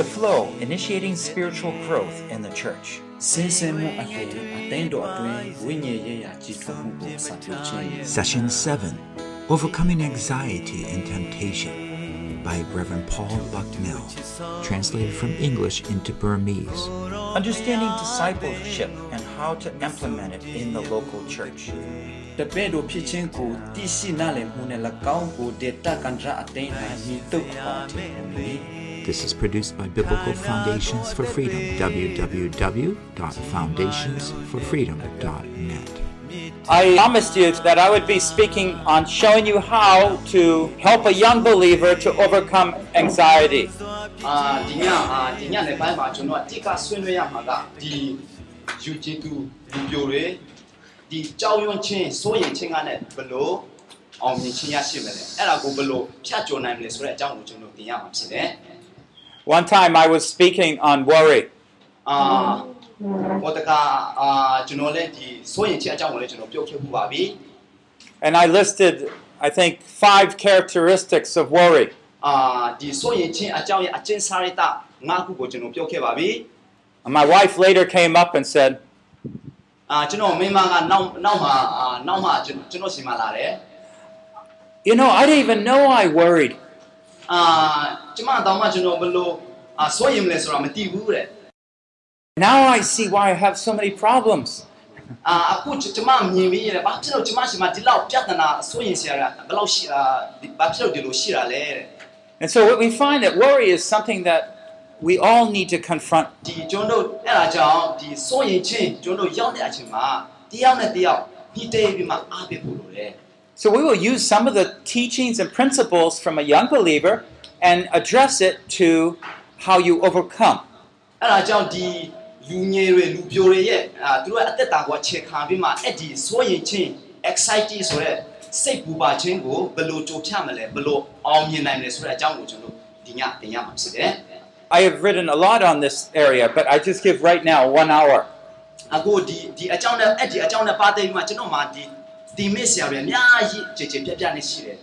The flow, initiating spiritual growth in the church. ဆင်းဆင်းမှုအဖြစ်အသိတော်အတွင်းဝိညာဉ်ရေးရာကြီးထွားမှုကိုစတင်ခြင်း Session 7 Overcoming Anxiety and Temptation by Reverend Paul Bucknell, translated from English into Burmese. Understanding discipleship and how to implement it in the local church. တပည့်တို့ဖြစ်ခြင်းကိုသိရှိနားလည်မှုနဲ့၎င်းကိုဒေတာကန်ဒရာအသိ၌ညီတုပ်အောင်တည်မည် This is produced by Biblical Foundations for Freedom, www.foundationsforfreedom.net. I promised you that I would be speaking on showing you how to help a young believer to overcome anxiety. အာဒီညအာဒီညနေပိုင်းမှာကျွန်တော်အတိတ်ကဆွေးနွေးရမှာကဒီယူဂျီတူလူပြိုတွေဒီကြောက်ရွံ့ခြင်းစိုးရိမ်ခြင်းကလည်းဘယ်လို့အောင်မြင်ခြင်းရရှိမလဲအဲ့ဒါကိုဘယ်လို့ဖြတ်ကျော်နိုင်မလဲဆိုတဲ့အကြောင်းကိုကျွန်တော်တင်ရမှာဖြစ်တယ် One time I was speaking on worry. အာဟောတကအာကျွန်တော်လည်းဒီစိုးရိမ်ခြင်းအကြောင်းကိုလည်းကျွန်တော်ပြောခဲ့ပူပါပြီ And I listed, I think, five characteristics of worry. အာဒီစိုးရိမ်ခြင်းအကြောင်းရဲ့အကျဉ်းစားရတာငါးခုကိုကျွန်တော်ပြောခဲ့ပါပြီ And my wife later came up and said, အာကျွန်တော်မိန်းမကနောက်နောက်မှာအာနောက်မှာကျွန်ကျွန်တော်စီမလာတယ် You know, I didn't even know I worried. အာ ကျမတောင်မှကျွန်တော်ဘယ်လို့အာစိုးရင်မလဲဆိုတာမသိဘူးတဲ့ Now I see why I have so many problems. အာအခုကျကျမမြင်ပြီးရတယ်ဘာဖြစ်လို့ကျမရှိမှဒီလောက်ပြဿနာစိုးရင်ဆရာကဘယ်လောက်ရှိအာဒီဘာဖြစ်လို့ဒီလိုရှိတာလဲတဲ့ And so what we find that worry is something that we all need to confront. ဒီကျွန်တော်တို့အဲ့ဒါကြောင့်ဒီစိုးရင်ချင်းကျွန်တော်တို့ရောက်တဲ့အချိန်မှာတယောက်နဲ့တယောက်ညှိတဲ့ပြီးမှအားပေးဖို့လိုတယ် So we will use some of the teachings and principles from a young believer and address it to how you overcome. အဲ့ဒါကြောင့်ဒီလူငယ်တွေလူပြိုတွေရဲ့အာသူတို့ရဲ့အသက်တာကိုအခြေခံပြီးမှအဲ့ဒီစိုးရင်ချင်း anxiety ဆိုတဲ့စိတ်ပူပါခြင်းကိုဘယ်လိုကြိုဖြတ်မလဲဘယ်လိုအောင်မြင်နိုင်မလဲဆိုတဲ့အကြောင်းကိုကျွန်တော်ဒီညသင်ရမှာဖြစ်တယ် I have written a lot on this area, but I just give right now one hour. အခုဒီဒီအကြောင်းနဲ့အဲ့ဒီအကြောင်းနဲ့ပတ်သက်ပြီးမှကျွန်တော်မှဒီဒီမစ်ဆရာတွေအများကြီးကြည်ကြည်ပြတ်ပြတ်နဲ့ရှိတယ်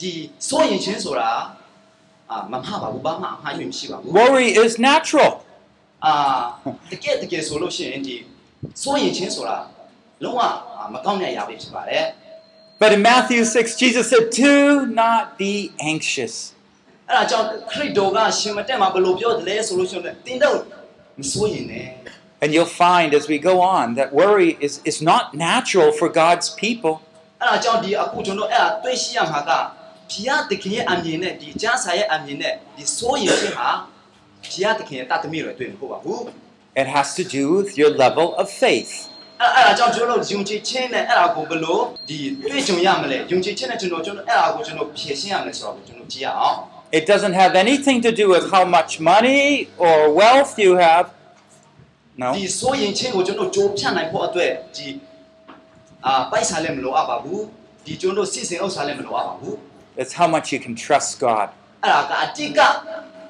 ဒီစိုးရင်ချင်းဆိုတာအာမမှားပါဘူးဘာမှအမှားယွင်းမရှိပါဘူး worry is natural. အာတကယ်တကယ်ဆိုလို့ရှိရင်ဒီစိုးရင်ချင်းဆိုတာလုံးဝအာမကောင်းတဲ့အရာပဲဖြစ်ပါတယ် But in Matthew 6, Jesus said, Do not be anxious. အဲ့ဒါကြောင့်ခရစ်တော်ကရှင်မတက်မှာဘယ်လိုပြောတယ်လဲဆိုလို့ရှိရင်တင်းတော့မစိုးရင်နဲ့ And you'll find as we go on that worry is, is not natural for God's people. အဲ့ဒါကြောင့်ဒီအခုကျွန်တော်အဲ့ဒါတွေ့ရှိရမှာက ဘုရားသခင်ရဲ့အမြင်နဲ့ဒီကျမ်းစာရဲ့အမြင်နဲ့ဒီစိုးရင်ခြင်းဟာဘုရားသခင်ရဲ့တတ်သမီးတွေတွေ့မှာမဟုတ်ပါဘူး It has to do with your level of faith. အဲ့အဲ့ဒါကြောင့်ကျွန်တော်တို့ယုံကြည်ခြင်းနဲ့အဲ့ဒါကိုဘယ်လိုဒီတွေ့ကြုံရမလဲယုံကြည်ခြင်းနဲ့ကျွန်တော်ကျွန်တော်အဲ့ဒါကိုကျွန်တော်ဖြည့်ရှင်းရမယ်ဆိုတော့ကျွန်တော်ကြည့်ရအောင် It doesn't have anything to do with how much money or wealth you have. No. ဒီစိုးရင်ချင်းကိုကျွန်တော်ကြိုးဖြတ်နိုင်ဖို့အတွက်ဒီအာပိုက်စားလည်းမလိုအပ်ပါဘူးဒီကျွန်တော်စစ်စင်ဥစ္စာလည်းမလိုအပ်ပါဘူး It's how much you can trust God. အဲ့ဒါကအတိက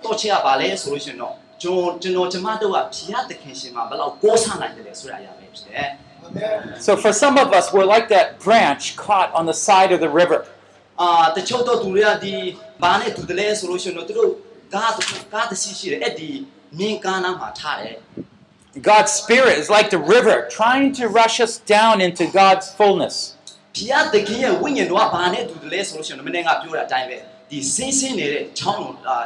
တော့ချရပါလဲဆိုလို့ရှိရင်တော့ကျွန်တော်ကျွန်တော်ကျမတို့ကဘုရားသခင်ရှင်မှာဘယ်လောက်ကိုးစားနိုင်တယ်လဲဆိုတာအရာပဲဖြစ်တယ် So for some of us, we're like that branch caught on the side of the river. အာတချို့တော့သူတွေကဒီဘာနဲ့တူတယ်လဲဆိုလို့ရှိရင်တော့သူတို့ကားကားတစီရှိတယ်အဲ့ဒီမြင်းကားနားမှာထားတယ် God's Spirit is like the river trying to rush us down into God's fullness. ဘုရားသခင်ရဲ့ဝိညာဉ်တော်ကဘာနဲ့တူတယ်လဲဆိုလို့ရှိရင်တော့မနေ့ကပြောတာအတိုင်းပဲဒီဆင်းဆင်းနေတဲ့ချောင်းတော်အာ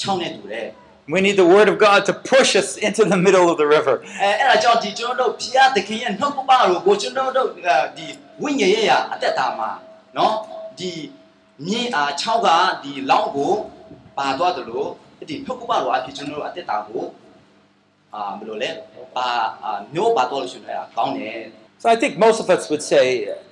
ချောင်းနဲ့တူတယ် We need the Word of God to push us into the middle of the river. အဲအဲ့ဒါကြောင့်ဒီကျွန်တော်တို့ဘုရားသခင်ရဲ့နှုတ်ကပတော်ကိုကျွန်တော်တို့အာဒီဝိညာဉ်ရဲ့ရာအသက်တာမှာနော်ဒီမြင်းအား6ကဒီလောင်းကိုပါသွားတယ်လို့ဒီနှုတ်ကပတော်အဖြစ်ကျွန်တော်တို့အသက်တာကိုအာဘယ်လိုလဲပါအာမျိုးပါတော့လို့ရှိရင်အဲ့ဒါကောင်းတယ် So I think most of us would say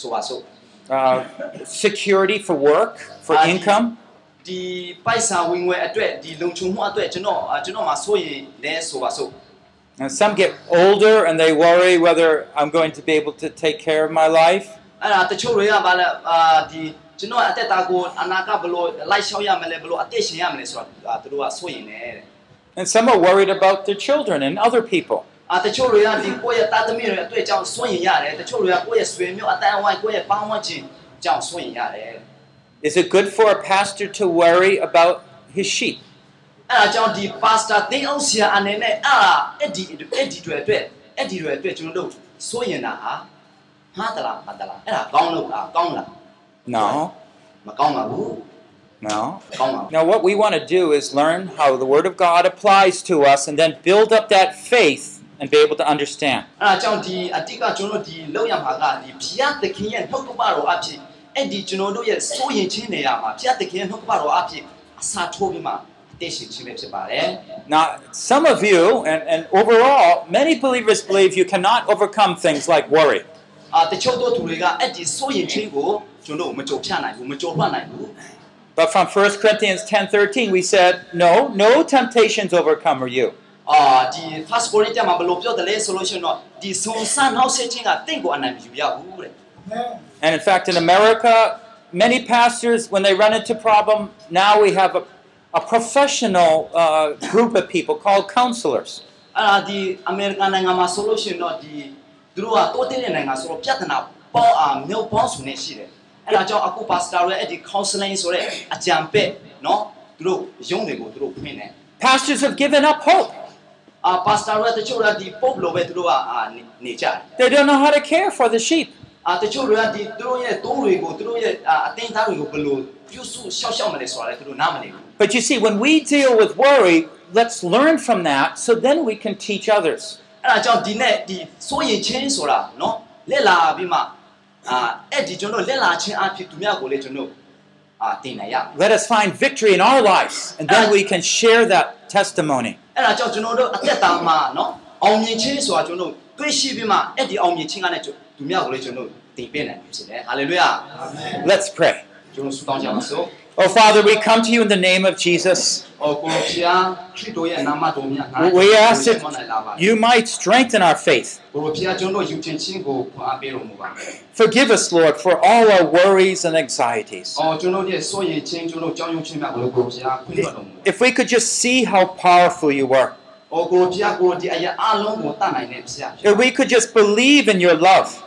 ဆိုပါစို့ uh, security for work, for Ah, income. ဒီပိုက်ဆံဝင်ငွေအတွက်ဒီလုံခြုံမှုအတွက်ကျွန်တော်အာကျွန်တော်မှာစိုးရင်တယ်ဆိုပါစို့ And some get older and they worry whether I'm going to be able to take care of my life. အဲ့ဒါတချို့တွေကဗာလဲအာဒီကျွန်တော်အသက်တာကိုအနာကဘလို့လိုက်လျှောက်ရမလဲဘလို့အသက်ရှင်ရမလဲဆိုတာသူတို့ကစိုးရင်တယ်တဲ့ And some are worried about their children and other people. အာတချို့တွေကဒီကိုယ့်ရဲ့တာသမီတွေအတွက်ကြောင့်စိုးရင်ရတယ်တချို့တွေကကိုယ့်ရဲ့ဆွေမျိုးအတန်းအဝိုင်းကိုယ့်ရဲ့ပေါင်းဝန်းကျင်ကြောင့်စိုးရင်ရတယ် Is it good for a pastor to worry about his sheep? အဲ့ဒါကြောင့်ဒီ pastor သင်းအောင်ဆရာအနေနဲ့အဲ့ဒါအဲ့ဒီအဲ့ဒီတွေအတွက်အဲ့ဒီတွေအတွက်ကျွန်တော်တို့စိုးရင်တာဟာမှားတလားမှားတလားအဲ့ဒါကောင်းလို့လားကောင်းလား No, မကောင်းပါဘူး no. မကောင်းပါဘူး Now, what we want to do is learn how the Word of God applies to us and then build up that faith and be able to understand. အဲ့ဒါကြောင့်ဒီအတိတ်ကကျွန်တော်တို့ဒီလောက်ရမှာကဒီဘုရားသခင်ရဲ့နှုတ်ကပတော်အဖြစ်အဲ့ဒီကျွန်တော်တို့ရဲ့စိုးရင်ချင်းနေရမှာဘုရားသခင်ရဲ့နှုတ်ကပတော်အဖြစ်အစာထိုးပြီးမှအသက်ရှင်ခြင်းပဲဖြစ်ပါတယ် Now, some of you, and, and overall, many believers believe you cannot overcome things like worry. အာတချို့တို့သူတွေကအဲ့ဒီစိုးရင်ချင်းကိုကျွန်တော်တို့မကြုံဖြတ်နိုင်ဘူးမကြုံလွှတ်နိုင်ဘူး But from 1 Corinthians 10:13, we said, no, no temptations overcome you. အာဒီ first Corinthians မှာဘယ်လိုပြောတယ်လဲဆိုလို့ရှိရင်တော့ဒီစုံစမ်းနှောက်ဆက်ခြင်းကတင့်ကိုအနိုင်မယူရဘူးတဲ့ And in fact, in America, many pastors, when they run into problem, now we have a, a professional uh, group of people called counselors. အဲ့ဒါဒီအမေရိကန်နိုင်ငံမှာဆိုလို့ရှိရင်တော့ဒီသူတို့ကတိုးတက်တဲ့နိုင်ငံဆိုတော့ပြဿနာပေါ့အာမျိုးပေါင်းစုံနေရှိတယ်အဲ့ဒါကြောင့်အခုပါစတာရဲ့အဲ့ဒီ counseling ဆိုတဲ့အကြံပေးเนาะသူတို့ရုံးတွေကိုသူတို့ဖွင့်တယ် Pastors have given up hope. They don't know how to care for the sheep. အာတချို့တွေကဒီသူတို့ရဲ့တိုးတွေကိုသူတို့ရဲ့အတင်းသားတွေကိုဘယ်လိုပြုစုရှောက်ရှောက်မလဲဆိုတာလည်းသူတို့နားမလည်ဘူး But you see when we deal with worry let's learn from that so then we can teach others. Let us find victory in our lives, and then we can share that testimony. အဲ့ဒါကြောင့်ကျွန်တော်တို့အသက်တာမှာနော်အောင်မြင်ခြင်းဆိုတာကျွန်တော်တို့တွေ့ရှိပြီးမှအဲ့ဒီအောင်မြင်ခြင်းကနဲ့သူများကိုလည်းကျွန်တော်တို့တည်ပြနိုင်ပြီဖြစ်တယ်ဟာလေလုယာအာမင် let's pray ကျွန်တော်ဆုတောင်းကြပါစို့ Oh, Father, we come to you in the name of Jesus. We ask that you might strengthen our faith. Forgive us, Lord, for all our worries and anxieties. If we could just see how powerful you are. If we could just believe in your love,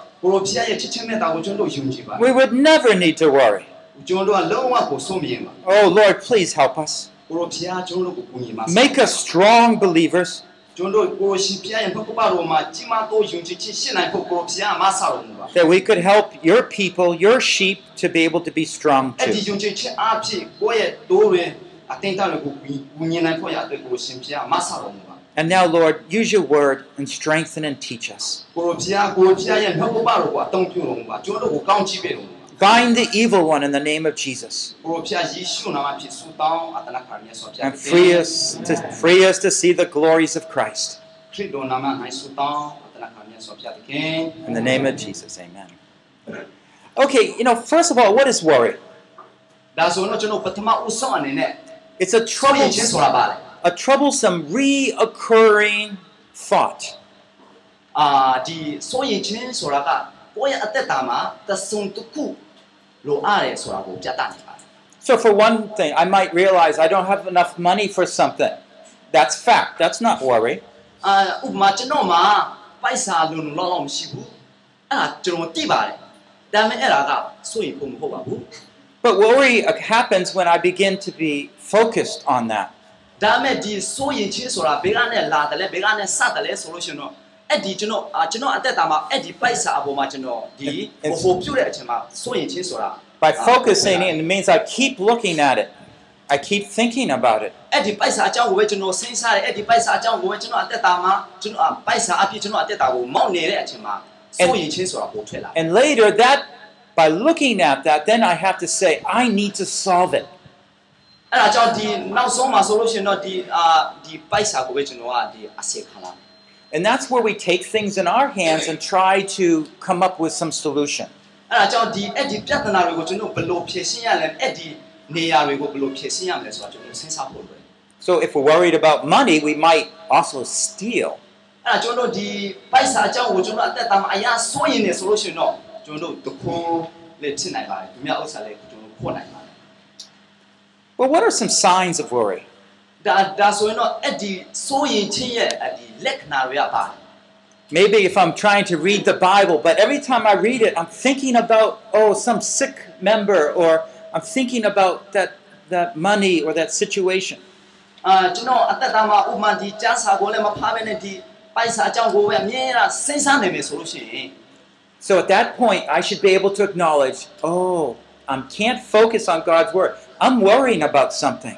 we would never need to worry. ကျွန်တော်ကလုံးဝကိုဆုံးမြင်ပါ Oh, Lord, please help us. ကိုဖျားကျွန်တော်ကိုကူညီပါ Make us strong believers ကျွန်တော်ကိုရှိဖျားရဲ့ဘုက္ခပါတော်မှာကြီးမားသောယုံကြည်ခြင်းရှင်းနိုင်ဖို့ကိုဖျားမဆတော်မူပါ that we could help your people, your sheep, to be able to be strong အဲ့ဒီ too. ယုံကြည်ခြင်းအဖြစ်ကိုယ့်ရဲ့တိုးတွေအတင်းတောင်းကိုကူညီနိုင်ဖို့ရတဲ့ကိုရှင်ဖျားမဆတော်မူပါ And now, Lord, use your word and strengthen and teach us. Bind the evil one in the name of Jesus. And free us to, free us to see the glories of Christ. In the name of Jesus, amen. Okay, you know, first of all, what is worry? It's a troublesome, a troublesome reoccurring thought. Uh, လိုအပ်တယ်ဆိုတာကိုပြသနေပါတယ် So, for one thing, I might realize I don't have enough money for something. That's fact. That's not worry. အာဥပမာကျွန်တော်မှာပိုက်ဆာလုံလုံလောက်လောက်မရှိဘူးအဲ့ဒါကျွန်တော်သိပါတယ်ဒါပေမဲ့အဲ့ဒါကစိုးရင်ဖို့မဟုတ်ပါဘူး But worry happens when I begin to be focused on that. ဒါပေမဲ့ဒီစိုးရင်ချင်းဆိုတာဘေးကနေလာတယ်လေဘေးကနေစတယ်လေဆိုလို့ရှိရင်တော့ အဲ့ဒီကျွန်တော်အာကျွန်တော်အသက်တာမှာအဲ့ဒီပိုက်ဆာအပေါ်မှာကျွန်တော်ဒီဟိုဟိုပြုတ်တဲ့အချိန်မှာစိုးရင်ချင်းဆိုတာ By focusing, it means I keep looking at it. I keep thinking about it. အဲ့ဒီပိုက်စာအကြောင်းကိုပဲကျွန်တော်စဉ်းစားတယ်အဲ့ဒီပိုက်စာအကြောင်းကိုပဲကျွန်တော်အသက်တာမှာကျွန်တော်ပိုက်စာအပြည့်ကျွန်တော်အသက်တာကိုမောက်နေတဲ့အချိန်မှာစိုးရင်ချင်းဆိုတာပို့ထွက်လာ And later, that by looking at that, then I have to say, I need to solve it. အဲ့ဒါကြောင့်ဒီနောက်ဆုံးမှာဆိုလို့ရှိရင်တော့ဒီအာဒီပိုက်စာကိုပဲကျွန်တော်ကဒီအစေခံလာ And that's where we take things in our hands and try to come up with some solution. အဲ့ဒါကြောင့်ဒီအဲ့ဒီပြဿနာတွေကိုကျွန်တော်ဘယ်လိုဖြေရှင်းရလဲအဲ့ဒီနေရာတွေကိုဘယ်လိုဖြေရှင်းရမလဲဆိုတာကျွန်တော်စဉ်းစားဖို့လိုတယ် So if we're worried about money, we might also steal. အဲ့ဒါကျွန်တော်တို့ဒီပိုက်စာအကြောင်းကိုကျွန်တော်အသက်တာမှာအရာစိုးရင်နေဆိုလို့ရှိရင်တော့ကျွန်တော်တို့တခုလေးဖြစ်နိုင်ပါတယ်ဒီမြောက်ဥစ္စာလေးကျွန်တော်ဖို့နိုင်ပါတယ် But what are some signs of worry? ဒါဒါဆိုရင်တော့အဲ့ဒီစိုးရင်ချင်းရဲ့အဲ့ဒီလက္ခဏာတွေကပါတယ် Maybe if I'm trying to read the Bible, but every time I read it, I'm thinking about, oh, some sick member, or I'm thinking about that, that money or that situation. အာကျွန်တော်အသက်တာမှာဥပမာဒီကျမ်းစာကိုလည်းမဖားဘဲနဲ့ဒီပိုက်စာအကြောင်းကိုပဲအမြဲတမ်းစဉ်းစားနေမယ်ဆိုလို့ရှိရင် So at that point, I should be able to acknowledge, oh, I can't focus on God's word. I'm worrying about something.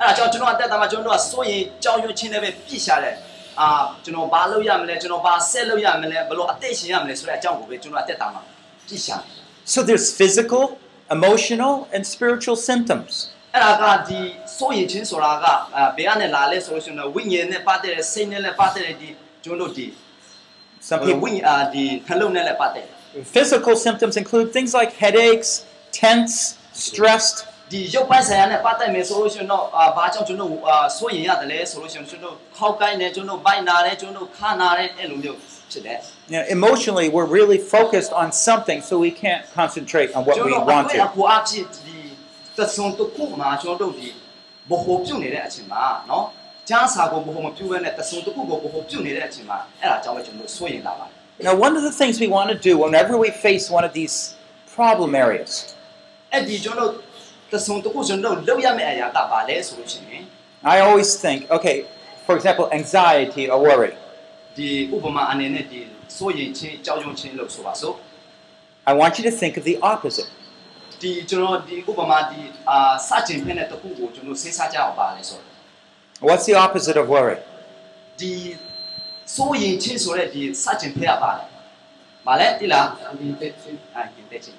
အဲ့ဒါကြောင့်ကျွန်တော်အသက်တာမှာကျွန်တော်တို့ကစိုးရင်ကြောက်ရွံ့ခြင်းနဲ့ပဲပြည့်ရှာတယ်အာကျွန်တော်ဘာလုပ်ရမလဲကျွန်တော်ဘာဆက်လုပ်ရမလဲဘယ်လိုအသက်ရှင်ရမလဲဆိုတဲ့အကြောင်းကိုပဲကျွန်တော်အသက်တာမှာပြည့်ရှာတယ် So there's physical, emotional, and spiritual symptoms. အဲ့ဒါကဒီစိုးရင်ချင်းဆိုတာကအာဘယ်ကနေလာလဲဆိုလို့ရှိရင်တော့ဝိညာဉ်နဲ့ပတ်သက်တဲ့စိတ်နဲ့လည်းပတ်သက်တဲ့ဒီကျွန်တော်တို့ဒီ Some ဝိ people ညာဉ်အာဒီနှလုံးနဲ့လည်းပတ်သက်တယ် physical symptoms include things like headaches, tense, stressed. now, emotionally, we're really focused on something, so we can't concentrate on what we want to. Now, one of the things we want to do whenever we face one of these problem areas. I always think, okay, for example, anxiety or worry. I want you to think of the opposite. What's the opposite of worry?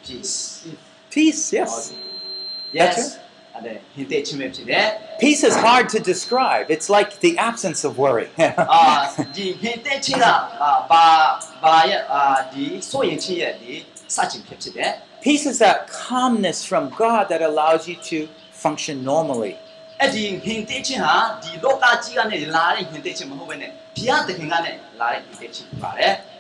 Peace. Peace, yes. Yes. Peace is hard to describe. It's like the absence of worry. Peace is that calmness from God that allows you to function normally.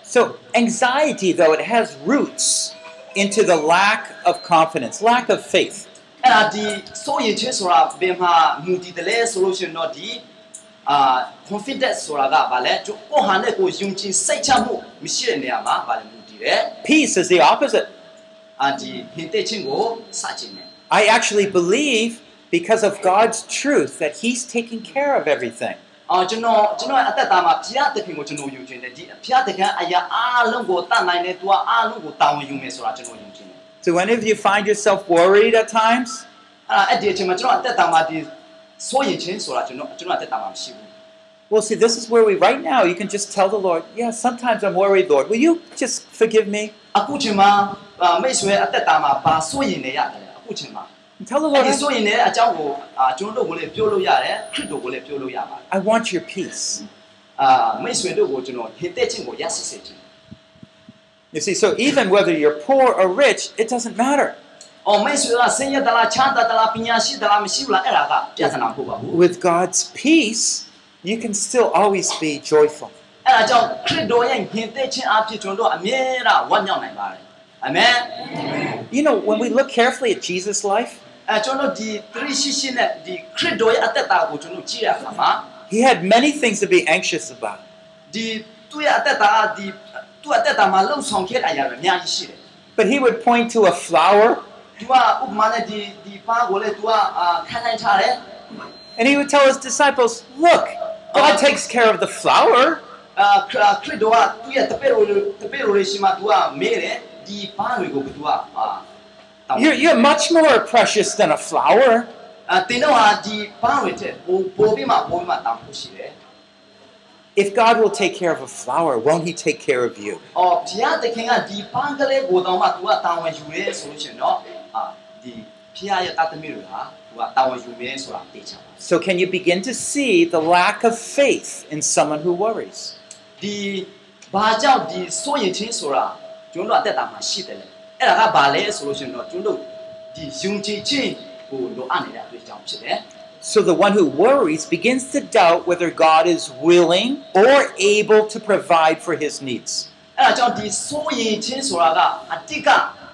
So anxiety, though, it has roots into the lack of confidence, lack of faith. အဲ့ဒါဒီစိုးရင်ချင်းဆိုတာဘယ်မှာမူတည်တယ်လဲဆိုလို့ရှိရင်တော့ဒီအာ confidence ဆိုတာကဘာလဲကျိုးကိုယ့်ဟာနဲ့ကိုယ်ယုံကြည်စိတ်ချမှုမရှိတဲ့နေရာမှာဘာလဲမူတည်တယ် Peace is the opposite. အာဒီဟင်တဲ့ချင်းကိုစချင်တယ် I actually believe because of God's truth that He's taking care of everything. အာကျွန်တော်ကျွန်တော်အသက်တာမှာဘုရားသခင်ကိုကျွန်တော်ယုံကြည်တယ်ဒီဘုရားသခင်အရာအားလုံးကိုတတ်နိုင်တယ်သူကအားလုံးကိုတာဝန်ယူမယ်ဆိုတာကျွန်တော်ယုံကြည်တယ် ် Do any of you find yourself worried at times? အဲ့ဒါအဲ့ဒီအချိန်မှာကျွန်တော်အသက်တာမှာဒီစိုးရင်ချင်းဆိုတာကျွန်တော်ကျွန်တော်အသက်တာမှာမရှိဘူး Well, see, this is where we, right now, you can just tell the Lord, yeah, sometimes I'm worried, Lord. Will you just forgive me? အခုချိန်မှာအာမိတ်ဆွေအသက်တာမှာဘာစိုးရင်နေရတယ်လဲအခုချိန်မှာ And tell the အဲ့ Lord, ဒီ I, ဆိုရင်လည်းအကြောင်းကိုအာကျွန်တော်တို့ကိုလည်းပြောလို့ရတယ်ခရစ်တော်ကိုလည်းပြောလို့ရပါတယ် I want your peace. You see, so even whether you're poor or rich, it doesn't matter. With, God's peace, you can still always be joyful. Amen. You know, when we look carefully at Jesus' life, he had many things to be anxious about. But he would point to a flower. And he would tell his disciples, Look, God takes care of the flower. You're, much more precious than a flower. If God will take care of a flower, won't he take care of you? ။အော်ဘုရားသခင်ကဒီပန်းကလေးကိုတောင်းမှ तू ကတာဝန်ယူရဲဆိုလို့ရှိရင်တော့အာဒီဘုရားရဲ့တသမီးတွေဟာ तू ကတာဝန်ယူမယ်ဆိုတာသိချင်ပါ So, can you begin to see the lack of faith in someone who worries? ဒီဘာကြောင့်ဒီစိုးရင်ချင်းဆိုတာကျွန်တော်တို့အသက်တာမှာရှိတယ်လေအဲ့ဒါကဘာလဲဆိုလို့ရှိရင်တော့ကျွန်တော်တို့ဒီယုံကြည်ခြင်းကိုလိုအပ်နေတဲ့အတွေ့အကြုံဖြစ်တယ် So, the one who worries begins to doubt whether God is willing or able to provide for his needs. အဲ့ဒါကြောင့်ဒီစိုးရင်ချင်းဆိုတာကအတိတ်က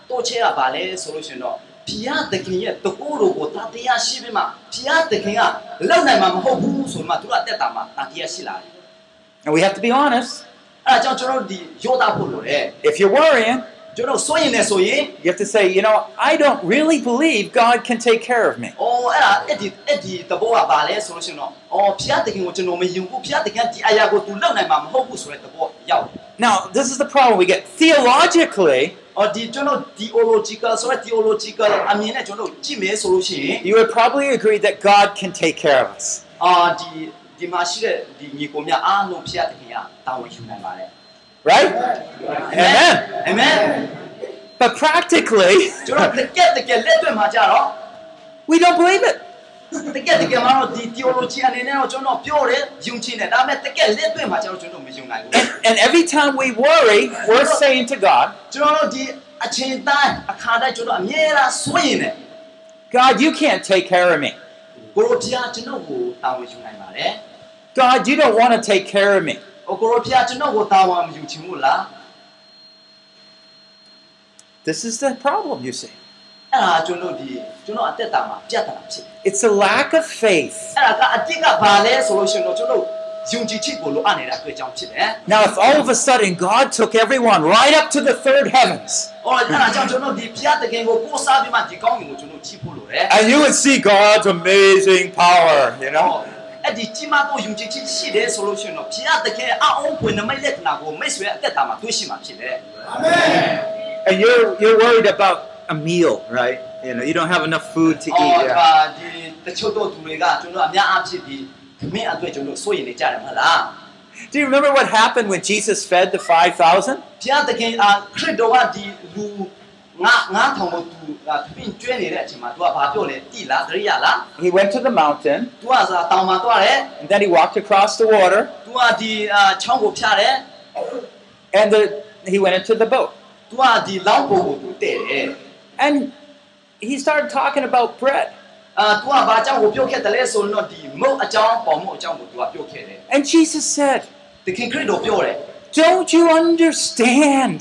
တော့ချဲကဘာလဲဆိုလို့ရှိရင်တော့ဘုရားသခင်ရဲ့တကူတော်ကိုတတရားရှိပြီးမှဘုရားသခင်ကလောက်နိုင်မှာမဟုတ်ဘူးဆိုမှသူတို့အသက်တာမှာတတရားရှိလာတယ် And we have to be honest. အဲ့ဒါကြောင့်ကျွန်တော်တို့ဒီယောတာဖို့လိုတယ် If you're worrying, ကျွန်တော်စိုးရင်လည်းဆိုရင် you have to say, you know, I don't really believe God can take care of me. အော်အဲ့ဒါအဲ့ဒီအဲ့ဒီတဘောကဘာလဲဆိုလို့ရှိရင်တော့အော်ဘုရားသခင်ကိုကျွန်တော်မယုံဘူးဘုရားသခင်ကဒီအရာကိုသူလောက်နိုင်မှာမဟုတ်ဘူးဆိုတဲ့တဘောရောက်တယ် Now, this is the problem we get. Theologically, အော်ဒီကျွန်တော် theological ဆိုတဲ့ theological အမြင်နဲ့ကျွန်တော်ကြည့်မယ်ဆိုလို့ရှိရင် you would probably agree that God can take care of us. အာဒီဒီမှာရှိတဲ့ဒီညီကိုများအားလုံးဘုရားသခင်ကတာဝန်ယူနိုင်ပါတယ် Right? Amen. Amen But practically, ကျွန်တော်တကယ်တကယ်လက်တွေ့မှာကြတော့ we don't believe it. တကယ်တကယ်မှာတော့ဒီ theology အနေနဲ့တော့ကျွန်တော်ပြောတယ်ယုံကြည်တယ်ဒါပေမဲ့တကယ်လက်တွေ့မှာကျတော့ကျွန်တော်မယုံနိုင်ဘူး And, and every time we worry, we're saying to God, ကျွန်တော်တို့ဒီအချိန်တိုင်းအခါတိုင်းကျွန်တော်အမြဲတမ်းစိုးရင်တယ် God, you can't take care of me. ကိုရိုဖျားကျွန်တော်ကိုတာဝန်ယူနိုင်ပါတယ် God, you don't want to take care of me. ။ ကိုရိုဖျားကျွန်တော်ကိုတာဝန်မယူချင်ဘူးလား This is the problem, you see. ။အဲ့ဒါကျွန်တော်ဒီကျွန်တော်အသက်တာမှာပြတ်တာဖြစ်တယ် It's a lack of faith. ။အဲ့ဒါကအတိတ်ကဘာလဲဆိုလို့ရှိရင်တော့ကျွန်တော်ယုံကြည်ချက်ကိုလိုအပ်နေတဲ့အတွက်ကြောင့်ဖြစ်တယ် Now, if all of a sudden God took everyone right up to the third heavens, ။အော်အဲ့ဒါကြောင့်ကျွန်တော်ဒီဘုရားတခင်ကိုကိုးစားပြီးမှဒီကောင်းကင်ကိုကျွန်တော်ကြည့်ဖို့လိုတယ် and you would see God's amazing power, you ။ know? အဲ့ဒီကြီးမားသောယုံကြည်ချက်ရှိတယ်ဆိုလို့ရှိရင်တော့ဘုရားတခင်အအောင်ဖွင့်နမိတ်လက္ခဏာကိုမိတ်ဆွေအသက်တာမှာတွေ့ရှိမှာဖြစ်တယ် And you're you're worried about a meal, right? You know, you don't have enough food to အော် eat. ဒါ Yeah. ဒီတချို့တော့သူတွေကကျွန်တော်အများအားဖြင့်ဒီမင်းအတွက်ကျွန်တော်စိုးရိမ်နေကြတယ်မဟုတ်လား Do you remember what happened when Jesus fed the 5,000? ဘုရားသခင်အာခရစ်တော်ကဒီလူ He went to the mountain. And then he walked across the water. And the, he went into the boat. And he started talking about bread. And Jesus said, Don't you understand?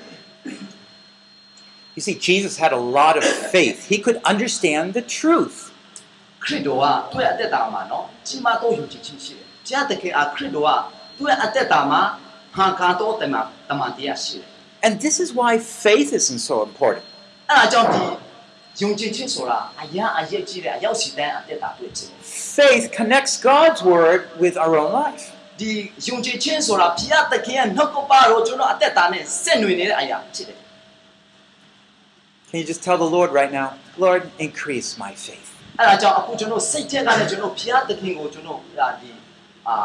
You see, Jesus had a lot of faith. He could understand the truth. ခရစ်တော်ကသူ့ရဲ့အသက်တာမှာနော်ကြီးမားသောယုံကြည်ခြင်းရှိတယ်။ဘုရားသခင်အားခရစ်တော်ကသူ့ရဲ့အသက်တာမှာဟန်ကာတော်တမန်တမန်တရားရှိတယ် And this is why faith isn't so important. ။အဲ့ဒါကြောင့်ဒီယုံကြည်ခြင်းဆိုတာအရာအရေးကြီးတဲ့အရောက်စီတဲ့အသက်တာတွေ့ခြင်း Faith connects God's word with our own life. ။ဒီယုံကြည်ခြင်းဆိုတာဘုရားသခင်ရဲ့နှုတ်ကပတော်ကျွန်တော်အသက်တာနဲ့ဆက်နွယ်နေတဲ့အရာဖြစ်တယ် Can you just tell the Lord right now, Lord, increase my faith? ။အဲ့ဒါကြောင့်အခုကျွန်တော်စိတ်ထဲကလည်းကျွန်တော်ဘုရားသခင်ကိုကျွန်တော်ဒါဒီအာ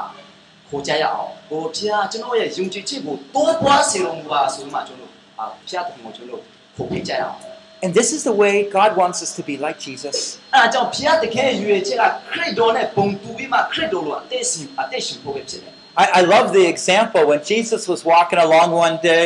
ခေါ်ကြရအောင်။ဟိုဘုရားကျွန်တော်ရဲ့ယုံကြည်ခြင်းကိုတိုးပွားစေတော်မူပါဆိုမှကျွန်တော်အာဘုရားသခင်ကိုကျွန်တော်ခေါ်ပြကြရအောင်။ And this is the way God wants us to be like Jesus. အဲဒါကြောင့်ဘုရားသခင်ရဲ့ရွေချက်ကခရစ်တော်နဲ့ပုံတူပြီးမှခရစ်တော်လိုအသက်ရှင်အသက်ရှင်ဖို့ပဲဖြစ်တယ် I, I love the example when Jesus was walking along one day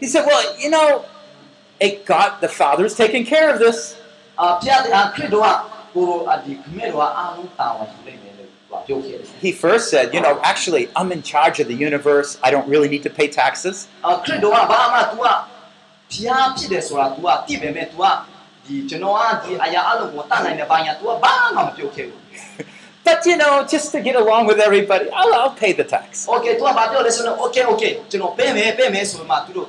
He said, Well, you know, it God, the Father's taking care of this. ။အာဖျားအာခရစ်တော်ကကိုအဒီခမဲတော်ကအားလုံးတာဝန်ယူလိုက်မယ်လို့သူကပြောခဲ့တယ် He first said, You know, actually, I'm in charge of the universe. I don't really need to pay taxes. ။အာခရစ်တော်ကဘာမှ तू ကဖျားဖြစ်တယ်ဆိုတာ तू ကသိပေမဲ့ तू ကဒီကျွန်တော်ကဒီအရာအလုံးကိုတတ်နိုင်တဲ့ဘာညာ तू ကဘာမှမပြောခဲ့ဘူး But, you know, just to get along with everybody, I'll, I'll pay the tax. ။ Okay သူကဘာပြောလဲဆိုတော့ Okay okay ကျွန်တော်ပေးမယ်ပေးမယ်ဆိုမှသူတို့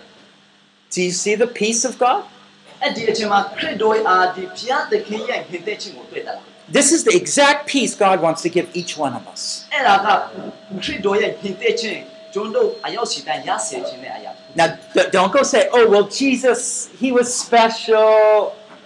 Do you see the peace of God? This is the exact peace God wants to give each one of us. Now, don't go say, oh, well, Jesus, he was special.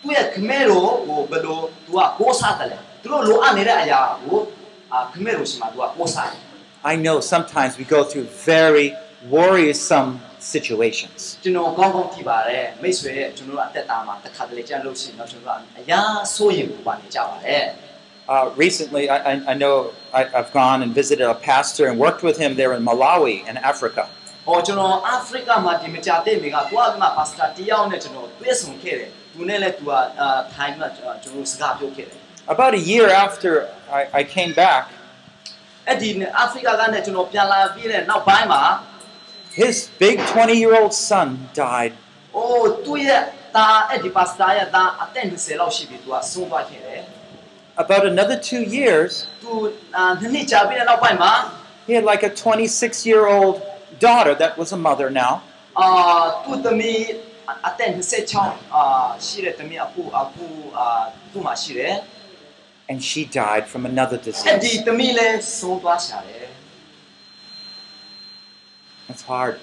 သူကသူ့ရဲ့အသက်တာမှာဗာလဲသူ့ရဲ့ခမဲတော်ကိုဘယ်လိုသူကကိုးစားတယ်လဲသူတို့လိုအပ်နေတဲ့အရာကိုအာခမဲတော်ရှင်မှာသူကကိုးစားတယ် I know sometimes we go through very worrisome situations. ကျွန်တော်ကောင်းကောင်းသိပါတယ်မိတ်ဆွေရဲ့ကျွန်တော်တို့အသက်တာမှာတစ်ခါတလေကြာလို့ရှိရင်တော့ကျွန်တော်တို့ကအရာစိုးရင်ပူပါနေကြပါတယ် Uh, recently, I, I, I know I, I've gone and visited a pastor and worked with him there in Malawi in Africa. ။ဟောကျွန်တော်အာဖရိကမှာဒီမကြတဲ့မိကတွားပြီးမှပါစတာတယောက်နဲ့ကျွန်တော်တွေ့ဆုံခဲ့တယ်။ သူနဲ့လည်းသူကအာထိုင်မှာကျွန်တော်စကားပြောခဲ့တယ် About a year after I, I came back, ။အဲ့ဒီအာဖရိကကနဲ့ကျွန်တော်ပြန်လာပြီးတဲ့နောက်ပိုင်းမှာ his big 20 year old son died. အိုးသူရဲ့သားအဲ့ဒီပါစတာရဲ့သားအသက်20လောက်ရှိပြီသူကဆုံးသွားခဲ့တယ် About another two years, ။သူအာနှစ်နှစ်ကြာပြီးတဲ့နောက်ပိုင်းမှာ he had like a 26 year old daughter that was a mother now. အာသူသမီး Aten hse chong shire tami aku aku. And she died from another disease. tami. That's hard.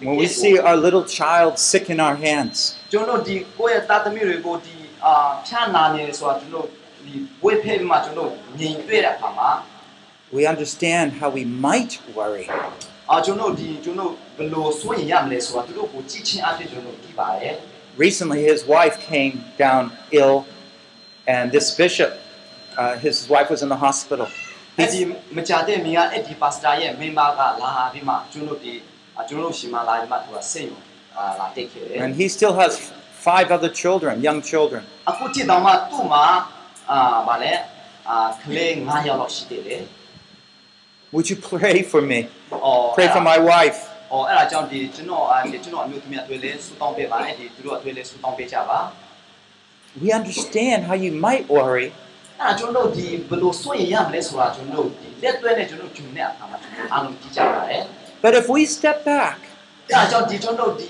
When we see our little child sick in our hands, we understand how we might worry. အာကျွန်တော်ဒီကျွန်တော်ဘယ်လိုစိုးရင်ရမလဲဆိုတာသူတို့ကိုကြည့်ချင်းအဖြစ်ကျွန်တော်ကြည့်ပါတယ် Recently, his wife came down ill, and this bishop, uh, his wife was in the hospital. အဲ့ဒီမကြတဲ့မိကအဲ့ဒီပါစတာရဲ့မင်းမကလာပြီးမှကျွန်တော်ဒီအာကျွန်တော်ရှင်မလာပြီးမှသူကစိတ်ရောအာလာတိတ်ခဲ့တယ် And he still has five other children, young children. အခုကြည့်တော့မှသူ့မှာအာဗာလဲအာကလေး9ယောက်လောက်ရှိသေးတယ် Would you pray for me? အော် Pray for my wife. အော်အဲ့ဒါကြောင့်ဒီကျွန်တော်အာဒီကျွန်တော်အမျိုးသမီးအတွေ့လဲဆူတောင်းပေးပါအဲ့ဒီသူတို့အတွေ့လဲဆူတောင်းပေးကြပါ We understand how you might worry, အဲ့ဒါကျွန်တော်တို့ဒီဘယ်လိုစိုးရင်ရမလဲဆိုတာကျွန်တော်တို့ဒီလက်တွဲနဲ့ကျွန်တော်ဂျုံတဲ့အခါမှာအားလုံးကြည့်ကြပါတယ် but if we step back အဲ့ဒါကြောင့်ဒီကျွန်တော်တို့ဒီ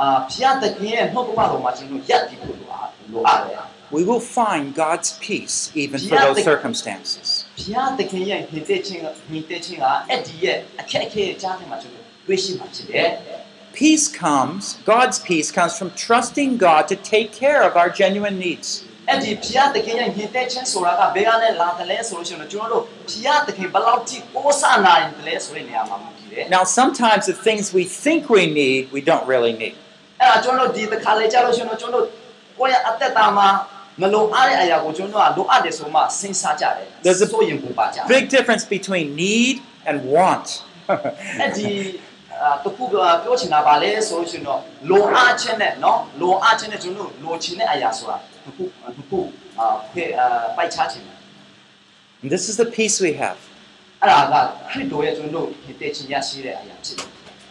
အာဖျားတကင်းရဲ့နှုတ်ကပတော်မှာကျွန်တော်ရက်ဒီလို့လိုအားလိုအားတယ် we will find God's peace even for Yeah, those the- circumstances. ဖျားတကင်းရဲ့ဟင်တဲ့ချင်းဟင်တဲ့ချင်းကအဲ့ဒီရဲ့အခက်အခဲရဲ့ကြားထဲမှာကျွန်တော်တွေ့ရှိမှဖြစ်တယ် peace comes, God's peace comes from trusting God to take care of our genuine needs. အဲ့ဒီဖျားတခင်ရဲ့ညင်တဲ့ချင်းဆိုတာကဘယ်ကနေလာတယ်လဲဆိုလို့ရှိရင်တော့ကျွန်တော်တို့ဖျားတခင်ဘယ်လောက်ထိပိုးဆနိုင်တယ်လဲဆိုတဲ့နေရာမှာမူတည်တယ် Now, sometimes the things we think we need, we don't really need. အဲ့ဒါကျွန်တော်တို့ဒီတစ်ခါလေကြာလို့ရှိရင်တော့ကျွန်တော်တို့ကိုယ့်ရဲ့အသက်တာမှာ There's a big difference between need and want. this is the peace we have.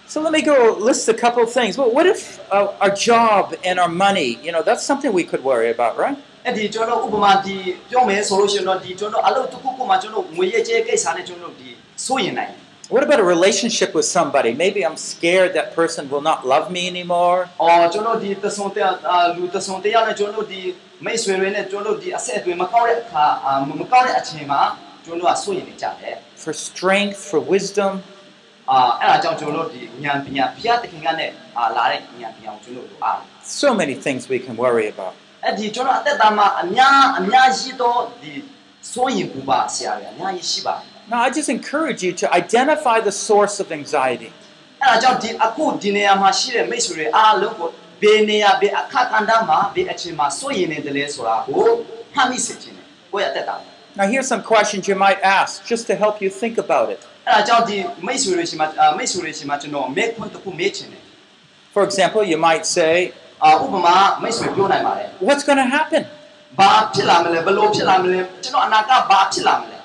So let me go list a couple of things. Well, what if uh, our job and our money, you know, that's something we could worry about, right? အဲ့ဒီကျွန်တော်တို့ဥပမာဒီပြောမယ်ဆိုလို့ရှိရင်တော့ဒီကျွန်တော်တို့အလုပ်တစ်ခုခုမှကျွန်တော်တို့ငွေရကျဲကိစ္စနဲ့ကျွန်တော်တို့ဒီစိုးရင်နိုင်တယ် What about a relationship with somebody? Maybe I'm scared that person will not love me anymore. ။အော်ကျွန်တော်တို့ဒီသဆုံတဲ့အာလူသဆုံတဲ့ရောက်နဲ့ကျွန်တော်တို့ဒီမိတ်ဆွေတွေနဲ့ကျွန်တော်တို့ဒီအဆက်အသွယ်မကောင်းတဲ့အခါအာမမကောင်းတဲ့အချိန်မှာကျွန်တော်တို့ကစိုးရင်နေကြတယ် For strength, for wisdom. ။အာအဲ့ဒါကြောင့်ကျွန်တော်တို့ဒီဉာဏ်ပညာဘုရားသခင်ကနဲ့အာလာတဲ့ဉာဏ်ပညာကိုကျွန်တော်တို့အား So many things we can worry about. အဲ့ဒီကျွန်တော်အသက်တာမှာအများအများရှိသောဒီစိုးရင်ပူပါဆရာတွေအများကြီးရှိပါတယ် Now, I just encourage you to identify the source of anxiety. ။အဲ့ဒါကြောင့်ဒီအခုဒီနေရာမှာရှိတဲ့မိတ်ဆွေတွေအားလုံးကိုဘယ်နေရာဘယ်အခါကဏ္ဍမှာဘယ်အချိန်မှာစိုးရင်နေတယ်လဲဆိုတာကိုမှတ်မိစေချင်တယ်။ကိုယ့်ရဲ့အသက်တာမှာ Now, here's some questions you might ask just to help you think about it. အဲ့ဒါကြောင့်ဒီမိတ်ဆွေတွေရှိမှအာမိတ်ဆွေတွေရှိမှကျွန်တော်မေခွန်းတစ်ခုမေးချင်တယ် For example, you might say, အာ ဥပမာမိတ်ဆွေပြောနိုင်ပါတယ် What's going to happen? ဘာဖြစ်လာမလဲဘယ်လိုဖြစ်လာမလဲကျွန်တော်အနာကဘာဖြစ်လာမလဲ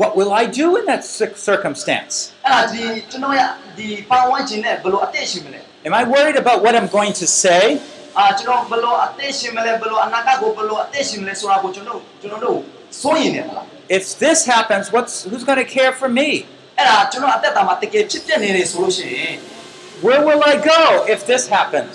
What will I do in that cir- circumstance? အဲ့ဒါဒီကျွန်တော်ရဒီပတ်ဝန်းကျင်နဲ့ဘယ်လိုအသက်ရှင်မလဲ Am I worried about what I'm going to say? အာကျွန်တော်ဘယ်လိုအသက်ရှင်မလဲဘယ်လိုအနာကကိုဘယ်လိုအသက်ရှင်မလဲဆိုတာကိုကျွန်တော်ကျွန်တော်တို့စိုးရင်နေမလား If this happens, what's who's going to care for me? အဲ့ဒါကျွန်တော်အသက်တာမှာတကယ်ဖြစ်ပြနေတယ်ဆိုလို့ရှိရင် Where will I go if this happens?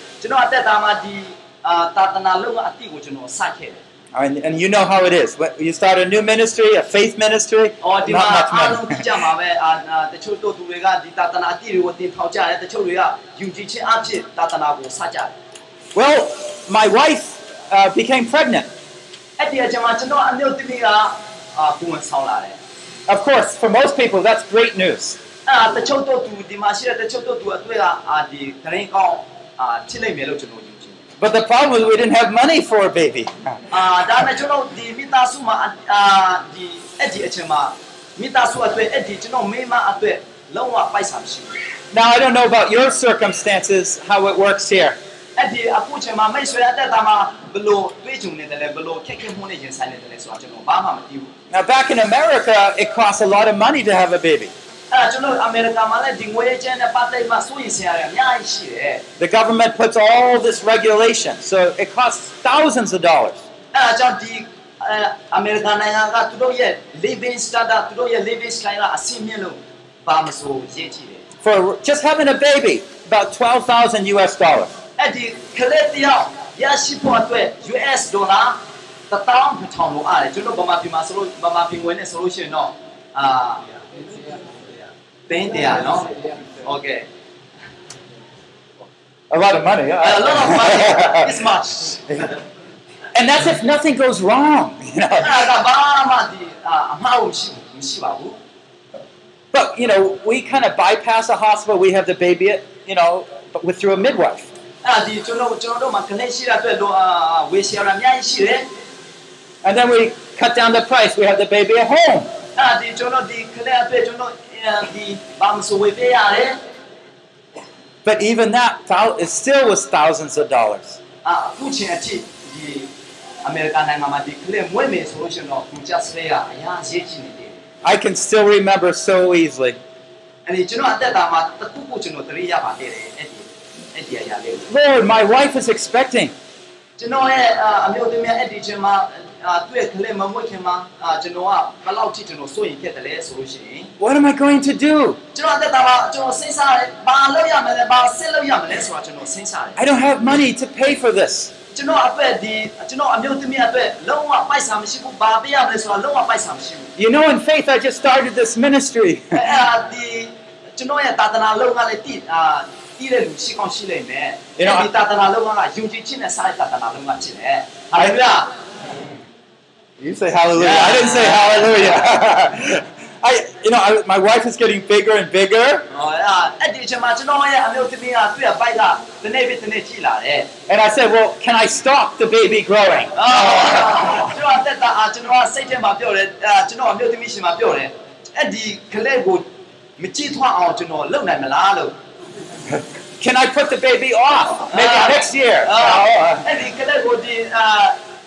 ကျွန်တော်အသက်တာမှာဒီအာတာသနာလုံးကအတိကိုကျွန်တော်စခဲ့တယ် And, and you know how it is. When you start a new ministry, a faith ministry, ။အော်ဒီမှာ not much အားလုံး money. ကြမှာပဲအာအာတချို့တို့သူတွေကဒီတာသနာအတိတွေကိုတင်ထောင်ကြတယ်တချို့တွေကယူကြည်ခြင်းအဖြစ်တာသနာကိုစကြတယ် well, my wife uh, became pregnant. ။အဲ့ဒီအချိန်မှာကျွန်တော်အမျိုးသမီးကအာကိုယ်ဝင်ဆောင်လာတယ် Of course, for most people, that's great news. အဲ့ဒါတချို့တို့သူဒီမှာရှိတဲ့တချို့တို့သူအတွေ့ကအာဒီဒရင်ကောင်းအာဖြစ်နိုင်မယ်လို့ကျွန်တော်ယုံကြည်တယ် But the problem was we didn't have money for a baby. အာဒါနဲ့ကျွန်တော်ဒီမိသားစုမှာအာဒီအဲ့ဒီအချိန်မှာမိသားစုအတွေ့အဲ့ဒီကျွန်တော်မိမအတွေ့လုံးဝပိုက်ဆံမရှိဘူး Now, I don't know about your circumstances, how it works here. အဲ့ဒီအခုချိန်မှာမိတ်ဆွေအတက်တာမှာဘလို့တွေးကြုံနေတယ်လဲဘလို့ခက်ခဲမှုနဲ့ရင်ဆိုင်နေတယ်လဲဆိုတာကျွန်တော်ဘာမှမသိဘူး Now, back in America, it costs a lot of money to have a baby. အဲ့ဒါကျွန်တော်အမေရိကန်မှာလည်းဒီငွေချမ်းနဲ့ပတ်သက်မှစိုးရိမ်စရာတွေအများကြီးရှိတယ် The government puts all this regulation, so it costs thousands of dollars. အဲ့ဒါကြောင့်ဒီအဲအမေရိကန်နိုင်ငံကသူတို့ရဲ့ living standard သူတို့ရဲ့ living style ကအဆင့်မြင့်လို့ဘာမဆိုရည်ကြည့်တယ် For just having a baby, about 12,000 US dollars. အဲ့ဒီကလေးတယောက်ရရှိဖို့အတွက် US ဒေါ်လာတထောင်ထောင်လို့အားတယ်ကျွန်တော်ဗမာပြည်မှာဆိုလို့ဗမာပြည်ဝင်နေဆိုလို့ရှိရင်တော့အာ 20 years, no? Okay. A lot of money. A lot of money. This much. and that's if nothing goes wrong. You know? but you know, we kind of bypass a hospital. We have the baby, you know, but with through a midwife. And then we cut down the price. We have the baby at home. But even that it still was thousands of dollars. I can still remember so easily. Lord, my wife is expecting. ကျွန်တော်ရဲ့အာအမျိုးသမီးအဲ့ဒီချင်းမှာအာသူ့ရဲ့ကလေးမမွေးခင်မှာအာကျွန်တော်ကဘယ်လောက်ထိကျွန်တော်စိုးရင်ဖြစ်တယ်လဲဆိုလို့ရှိရင် What am I going to do? ကျွန်တော်အသက်တာမှာကျွန်တော်စဉ်းစားတယ်ဘာလုပ်ရမလဲဘာဆက်လုပ်ရမလဲဆိုတာကျွန်တော်စဉ်းစားတယ် I don't have money to pay for this. ကျွန်တော်အတွက်ဒီကျွန်တော်အမျိုးသမီးအတွက်လုံးဝပိုက်ဆံမရှိဘူးဘာပေးရမလဲဆိုတာလုံးဝပိုက်ဆံမရှိဘူး You know, in faith, I just started this ministry. အဲ့ဒါဒီကျွန်တော်ရဲ့တာသနာလုံးကလည်းတည်အာတည်တဲ့လူရှိကောင်းရှိလိမ့်မယ် You know, ဒီတာသနာလုံးကယုံကြည်ခြင်းနဲ့စားတဲ့တာသနာလုံးကဖြစ်တယ်ဟာလေလုယာ you say hallelujah. Yeah. I didn't say hallelujah. I, you know, I, my wife is getting bigger and bigger. And I said, well, can I stop the baby growing? can I put the baby off? Maybe next year. Oh.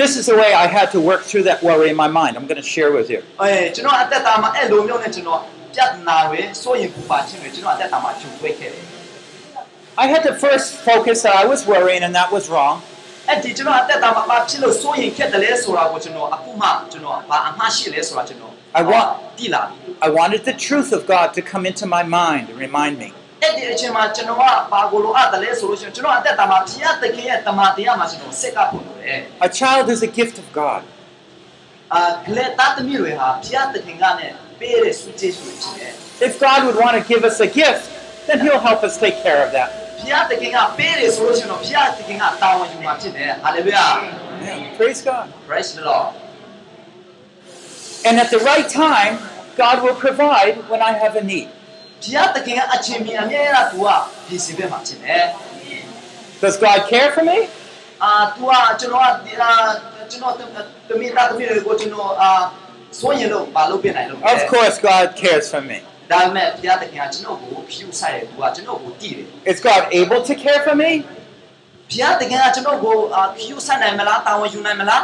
this is the way I had to work through that worry in my mind. I'm going to share with you. အဲကျွန်တော်အသက်တာမှာအဲ့လိုမျိုးနဲ့ကျွန်တော်ပြဿနာတွေစိုးရင်ပူပါခြင်းတွေကျွန်တော်အသက်တာမှာချုပ်ွေးခဲ့တယ် I had to first focus that I was worrying and that was wrong. အဲ့ဒီကျွန်တော်အသက်တာမှာဘာဖြစ်လို့စိုးရင်ခဲ့တယ်လဲဆိုတာကိုကျွန်တော်အခုမှကျွန်တော်ဘာအမှားရှိလဲဆိုတာကျွန်တော် I want- တည်လာပြီ I wanted the truth of God to come into my mind and remind me. အဲ့ဒီအချိန်မှာကျွန်တော်ကဘာကိုလိုအပ်တယ်လဲဆိုလို့ရှိရင်ကျွန်တော်အသက်တာမှာဘုရားသခင်ရဲ့တမန်တရားမှာကျွန်တော်စက်ကပ်ဖို့လိုတယ် A child is a gift of God. အာကလေတသမီးတွေဟာဘုရားသခင်ကနဲ့ပေးတဲ့စုကျေးဇူးတွေဖြစ်တယ် If God would want to give us a gift, then He'll help us take care of that. ဘုရားသခင်ကပေးတယ်ဆိုလို့ရှိရင်တော့ဘုရားသခင်ကတာဝန်ယူမှာဖြစ်တယ်ဟာလေလုယာ Praise God. praise the lord And at the right time, God will provide when I have a need. ဘုရားသခင်ကအချိန်မြင်အမြဲတမ်းသူကပြည်စီပေးမှာဖြစ်တယ် Does God care for me? အာသူကကျွန်တော်ကဒီအာကျွန်တော်တမီတာတမီတွေကိုကျွန်တော်အာဆိုရင်လို့မလုပ်ပြနိုင်လို့ Of course, God cares for me. ဒါပေမဲ့ဘုရားသခင်ကကျွန်တော်ကိုဖြူဆိုင်တယ်သူကကျွန်တော်ကိုတည်တယ် Is God able to care for me? ဘုရားသခင်ကကျွန်တော်ကိုအာဖြူဆိုင်နိုင်မလားတာဝန်ယူနိုင်မလား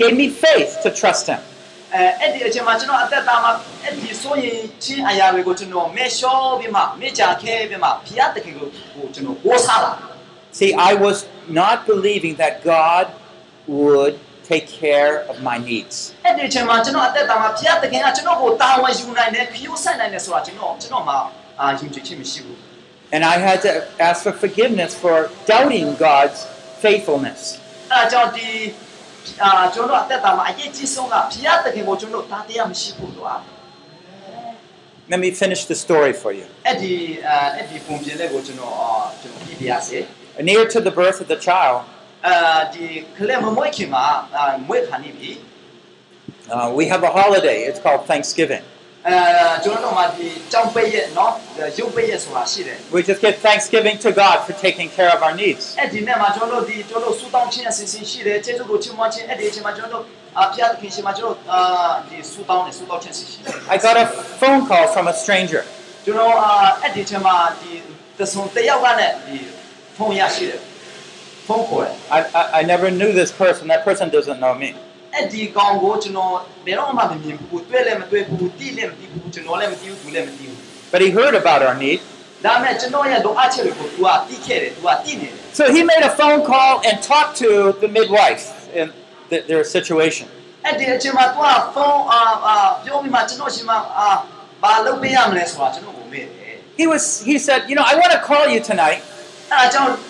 gave me faith to trust Him. အဲအဲ့ဒီအချိန်မှာကျွန်တော်အသက်တာမှာအဲ့ဒီဆိုရင်ချင်းအရာတွေကိုကျွန်တော်မေလျှောပြီးမှမေချာခဲပြီးမှဘုရားသခင်ကိုကိုကျွန်တော်ကိုးစားလာ See, I was not believing that God would take care of my needs. အဲ့ဒီအချိန်မှာကျွန်တော်အသက်တာမှာဘုရားသခင်ကကျွန်တော်ကိုတာဝန်ယူနိုင်တယ်ခရီးဆိုင်နိုင်တယ်ဆိုတာကျွန်တော်ကျွန်တော်မှာအာယုံကြည်ခြင်းမရှိဘူး And I had to ask for forgiveness for doubting God's faithfulness. အဲ့ဒါကြောင့်ဒီ အာကျွန်တော်အသက်တာမှာအရေးကြီးဆုံးကဘုရားသခင်ကိုကျွန်တော်တာတရားမရှိဘူးလို့အား Let me finish the story for you. အဲ့ဒီအာအဲ့ဒီပုံပြင်လေးကိုကျွန်တော်အာကျွန်တော်ပြပြရစေ Near to the birth of the child, အာဒီကလေးမမွေးခင်မှာအာမွေးခါနေပြီ uh, we have a holiday. It's called Thanksgiving. We just give thanksgiving to God for taking care of our needs I got a phone call from a stranger. I, I, I never knew this person. That person doesn't know me. အဲ့ဒီကောင်ကိုကျွန်တော်ဘယ်တော့မှမမြင်ဘူးတွေ့လည်းမတွေ့ဘူးတိလည်းမတိဘူးကျွန်တော်လည်းမတိဘူးသူလည်းမတိဘူး But he heard about our need. ဒါပေမဲ့ကျွန်တော်ရဲ့လိုအပ်ချက်တွေကို तू ကတိခဲ့တယ် तू ကတိနေတယ် So he made a phone call and talked to the midwife in th- their situation. အဲ့ဒီအချိန်မှာ तू ကဖုန်းအာအာပြောပြီးမှကျွန်တော်ရှင်မအာဘာလုပ်ပေးရမလဲဆိုတာကျွန်တော်ကိုမေးတယ် He was he said, "You know, I want to call you tonight အဲ့ဒါကြောင့် တင်းတို့ကိုဒီညအာနင်တို့မိသားစုကိုဒီညပို့ချင်တယ်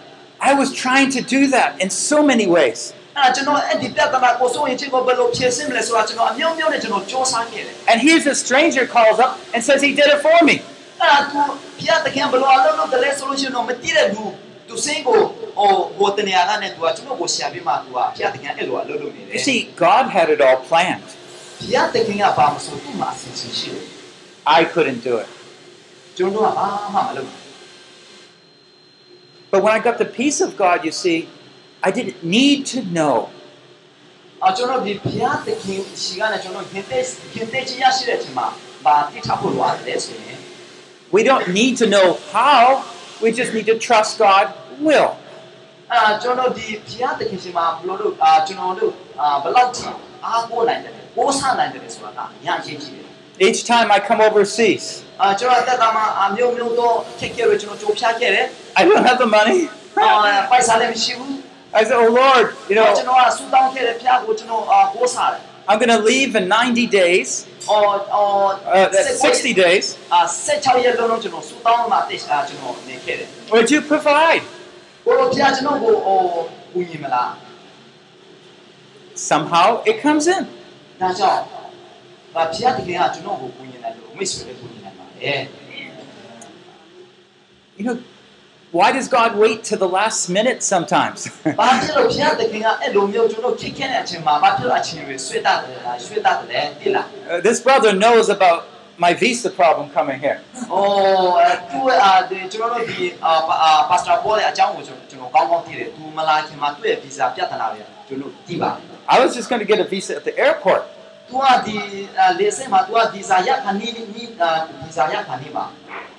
ကိုဟာနဲ့ကိုကျွန်တော်စိတ်ဆတယ် I was trying to do that in so many ways. အဲ့ဒါကျွန်တော်အဲ့ဒီပြဿနာကိုစိုးရင်ချင်းကိုဘယ်လိုဖြေရှင်းမလဲဆိုတာကျွန်တော်အမျိုးမျိုးနဲ့ကျွန်တော်စူးစမ်းခဲ့တယ် And here's a stranger calls up and says he did it for me. အဲ့ဒါသူဖျားတခင်ဘယ်လိုအလုပ်လုပ်တယ်လဲဆိုလို့ရှိရင်တော့မတည်တဲ့လူသူစင်းကိုဟိုဟိုတနေရာကနေသူကကျွန်တော်ကိုရှာပြီးမှသူကဖျားတခင်အဲ့လိုအလုပ်လုပ်နေတယ် You see, God had it all planned. ဖျားတခင်ကဘာမဆိုသူ့မှာအစီအစဉ်ရှိတယ် I couldn't do it. ကျွန်တော်တို့ကဘာမှမလုပ်ဘူး But when I got the peace of God, you see, I didn't need to know. We don't need to know how, we just need to trust God will. Each time I come overseas. I don't have the money. I said, Oh Lord, you know, I'm going to leave in 90 days. Or, or uh, 60 days. Ah, Would you provide? Somehow it comes in. ဒါကြောင့်ဗာဖျားတကယ်ကကျွန်တော်ကိုကူညီနိုင်လို့မိတ်ဆွေလည်းကူညီနိုင်ပါတယ် You know, why does God wait to the last minute sometimes? ဘာဖြစ်လို့ဖျားတကယ်ကအဲ့လိုမျိုးကျွန်တော်ခက်ခဲတဲ့အချိန်မှာဘာဖြစ်လို့အချိန်တွေဆွေးတတ်တယ်လားဆွေးတတ်တယ်တိလား Uh, this brother knows about my visa problem coming here. 哦，သူအာဒီကျွန်တော်တို့ဒီအာပါစတာပေါ်တဲ့အကြောင်းကိုကျွန်တော်ကျွန်တော်ကောင်းကောင်းသိတယ်။သူမလာခင်မှာသူ့ရဲ့ဗီဇာပြဿနာတွေကျွန်တော်သိပါတယ် I was just going to get a visa at the airport. ။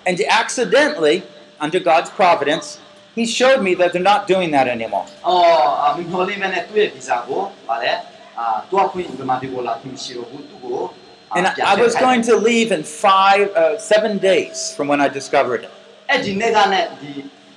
And accidentally, under God's providence, He showed me that they're not doing that anymore. Oh. À, go go. And I was going to leave in five, uh, seven days from when I discovered it.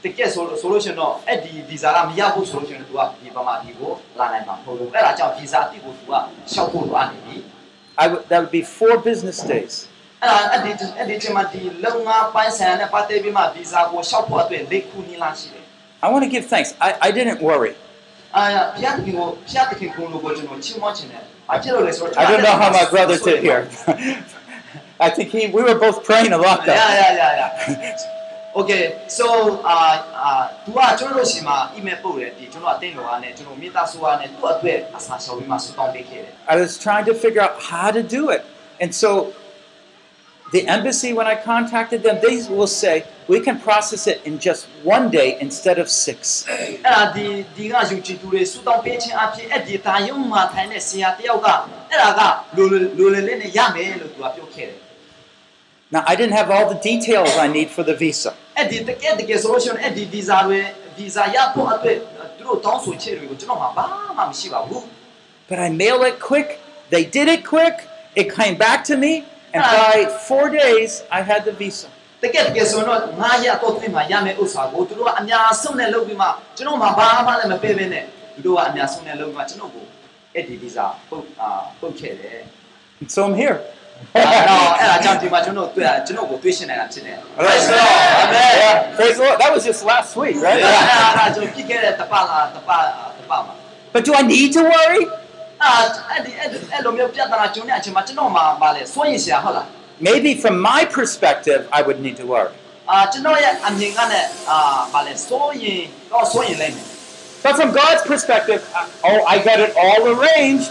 တကယ်ဆိုလို့ဆိုလို့ရှိရင်တော့အဲ့ဒီဗီဇာကမရဘူးဆိုလို့ရှိရင် तू ကဒီပမာဒီကိုလာနိုင်မှာမဟုတ်ဘူး။အဲ့ဒါကြောင့်ဗီဇာအတိကို तू ကရှောက်ဖို့လိုအပ်နေပြီ။ I w- that would be four business days. အဲ့ဒါအဲ့ဒီအဲ့ဒီချိန်မှာဒီလုံငါပိုင်းဆိုင်နဲ့ပတ်သက်ပြီးမှဗီဇာကိုရှောက်ဖို့အတွက်လက်ခုနီးလာရှိတယ် I want to give thanks. I, I didn't worry. ။အာဖျားတခင်ကိုဖျားတခင်ကိုလို့ကိုကျွန်တော်ချီးမွမ်းချင်တယ်။အဖြစ်လို့လဲဆိုတော့ I don't know how my brother did here. I think he, we were both praying a lot Yeah, though. yeah, yeah, yeah. Okay, so အာအာသူကကျွန်တော်တို့ရှိမှာ email ပို့တယ်ဒီကျွန်တော်အတင်းလောကနေကျွန်တော်မိသားစုကနေသူ့အတွက်အစားရှောက်ပြီးမှစတောင်းပေးခဲ့တယ် I was trying to figure out how to do it. And so the embassy, when I contacted them, they will say, we can process it in just one day instead of six. ။အဲ့ဒါဒီဒီကယူချီသူတွေစတောင်းပေးခြင်းအဖြစ်အဲ့ဒီတာယုံမှာထိုင်တဲ့ဆရာတယောက်ကအဲ့ဒါကလိုလိုလိုလေးနဲ့ရမယ်လို့သူကပြောခဲ့တယ် Now, I didn't have all the details I need for the visa. ။ အဲ့ဒီတကယ်တကယ်ဆိုလို့ရှိရင်အဲ့ဒီဗီဇာတွေဗီဇာရဖို့အတွက်သူတို့တောင်းဆိုချက်တွေကိုကျွန်တော်မှဘာမှမရှိပါဘူး But I mailed it quick. They did it quick. It came back to me. And by four days, I had the visa. ။တကယ်တကယ်ဆိုတော့ငါရတော့သိမှရမယ်ဥစ္စာကိုသူတို့ကအများဆုံးနဲ့လုပ်ပြီးမှကျွန်တော်မှဘာမှလည်းမပေးဘဲနဲ့သူတို့ကအများဆုံးနဲ့လုပ်ပြီးမှကျွန်တော်ကိုအဲ့ဒီဗီဇာပုတ်အာပုတ်ခဲ့တယ်။ And so I'm here. အဲ့တော့အဲ့ဒါကြောင့်ဒီမှာကျွန်တော်တွေ့ကျွန်တော်ကိုတွေ့ရှင်းနေတာဖြစ်တယ်။ Praise the Lord. Yeah, praise the Lord. That was just last week, အဲ့ right? ဒါကျွန်တော်ပြစ်ခဲ့တဲ့တပတ်လားတပတ်တပတ်မှာ But do I need to worry? အဲ့ဒီအဲ့ဒီအဲ့လိုမျိုးပြဿနာကြုံနေတဲ့အချိန်မှာကျွန်တော်မှမလဲစိုးရင်ဆရာဟုတ်လား Maybe from my perspective, I would need to worry. အာကျွန်တော်ရဲ့အမြင်ကလည်းအာမလဲစိုးရင်တော့စိုးရင်လည်းမယ် But from God's perspective, I- oh, I got it all arranged.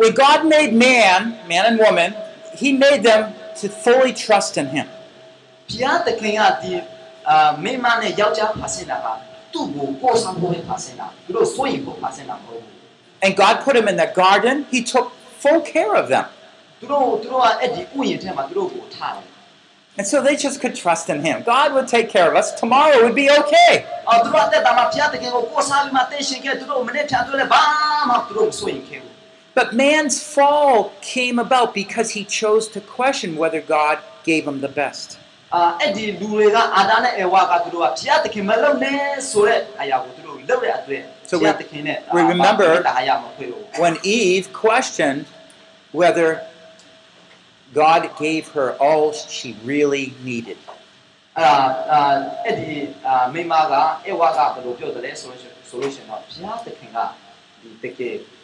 When God made man, man and woman, He made them to fully trust in Him. ဘုရားသခင်ကဒီအာမိန်းမနဲ့ယောက်ျားဖာဆင်တာကသူ့ကိုကိုယ်ဆောင်ဖို့ဖာဆင်တာသူတို့စိုးရင်ဖို့ဖာဆင်တာမဟုတ်ဘူး And God put them in the garden, He took full care of them. သူတို့သူတို့ကအဲ့ဒီဥယျာဉ်ထဲမှာသူတို့ကိုထားတယ် And so they just could trust in Him. God would take care of us. Tomorrow would be okay. But man's fall came about because he chose to question whether God gave him the best. So we, we remember when Eve questioned whether God gave her all she really needed.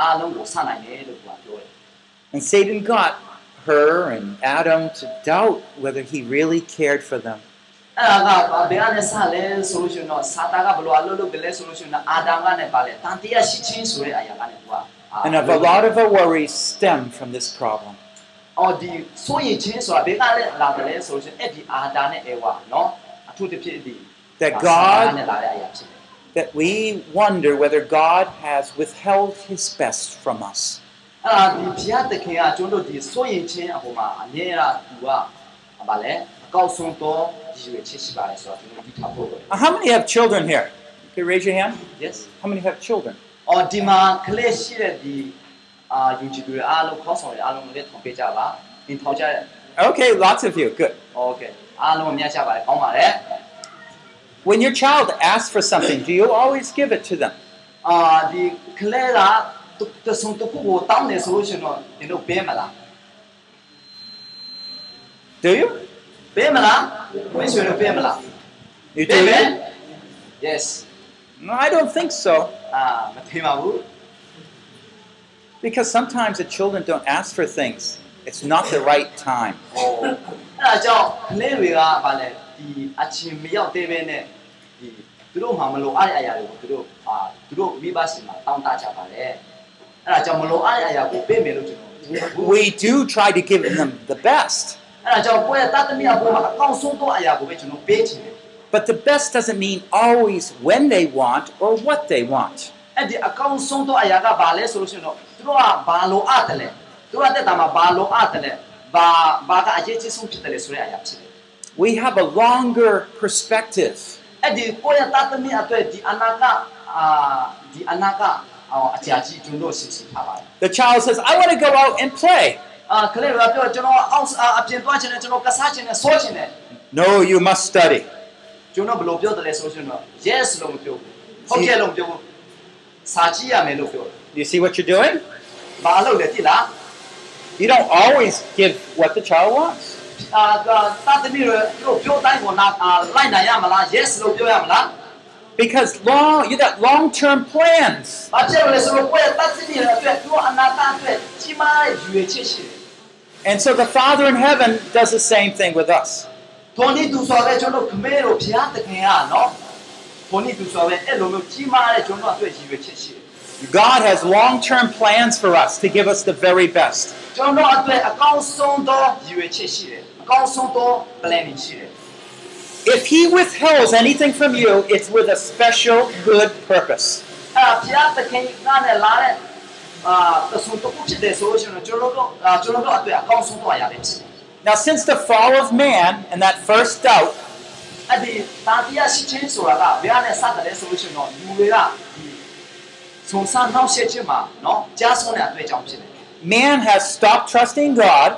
အားလုံးကိုစနိုင်တယ်လို့သူကပြောတယ် And Satan got her and Adam to doubt whether he really cared for them. အဲ့ဒါကဘယ်ကနေစလဲဆိုလို့ရှိရင်တော့စာတာကဘယ်လိုအလုပ်လုပ်တယ်လဲဆိုလို့ရှိရင်အာဒါကနဲ့ပါလေတန်တရားရှိချင်းဆိုတဲ့အရာကနေသူက And of a lot of our worries stem from this problem. အော်ဒီဆိုရင်ချင်းဆိုတာဘယ်ကလဲလာတယ်လဲဆိုလို့ရှိရင်အဲ့ဒီအာဒါနဲ့အေဝါနော်အထူးသဖြင့်ဒီ That စာတာနဲ့ God, လာတဲ့အရာဖြစ်တယ် that we wonder whether God has withheld his best from us. How many have children here? Okay, raise your hand. Yes. How many have children? Okay, lots of you. Good. Okay. When your child asks for something, do you always give it to them? 啊，你 Clara 都都送到姑姑当年时候去了，你都别么啦？Do do it? Yes. No, I don't think so. Because sometimes the children don't ask for things. It's not the right time. ဒီအချင်းမရောက်သေးပဲနဲ့ဒီသူတို့မှမလို့အားရအရာတွေကိုသူတို့အာသူတို့မိဘစီမှာတောင်းတကြပါတယ်အဲ့ဒါကြောင့်မလို့အားရအရာကိုပေးမယ်လို့ကျွန်တော် We do try to give them the best, အဲ့ဒါကြောင့်ကိုယ့်ရဲ့တတ်သမီးအပေါ်မှာအကောင်းဆုံးသောအရာကိုပဲကျွန်တော်ပေးချင်တယ် but the best doesn't mean always when they want or what they want. အဲ့ဒီအကောင်းဆုံးသောအရာကဘာလဲဆိုလို့ရှိရင်တော့သူတို့ကဘာလိုအပ်တယ်လဲသူတို့ကတက်တာမှာဘာလိုအပ်တယ်လဲဘာဘာကအရေးကြီးဆုံးဖြစ်တယ်လဲဆိုတဲ့အရာဖြစ်တယ် we have a longer perspective. The child says, I want to go out and play. No, you must study. You see what you're doing? You don't always give what the child wants. အာတာသမီးတို့တို့ပြောတိုင်းကိုနာလိုက်နိုင်ရမလား yes လို့ပြောရမလား Because long you got long-term plans. ဘာဖြစ်လို့လဲဆိုတော့ကိုယ့်ရဲ့တတ်သမီးတွေအတွက်သူအနာဂတ်အတွက်ကြီးမားတဲ့ရွေချက်ရှိတယ် And so the Father in heaven does the same thing with us. ထိုနည်းသူဆိုပဲကျွန်တော်ခမဲတို့ဘုရားသခင်ကနော်ထိုနည်းသူဆိုပဲအဲ့လိုမျိုးကြီးမားတဲ့ကျွန်တော်အတွက်ရွေချက်ရှိတယ် God has long-term plans for us to give us the very best. If he withholds anything from you, it's with a special good purpose. Now, since the fall of man and that first doubt, man has stopped trusting God.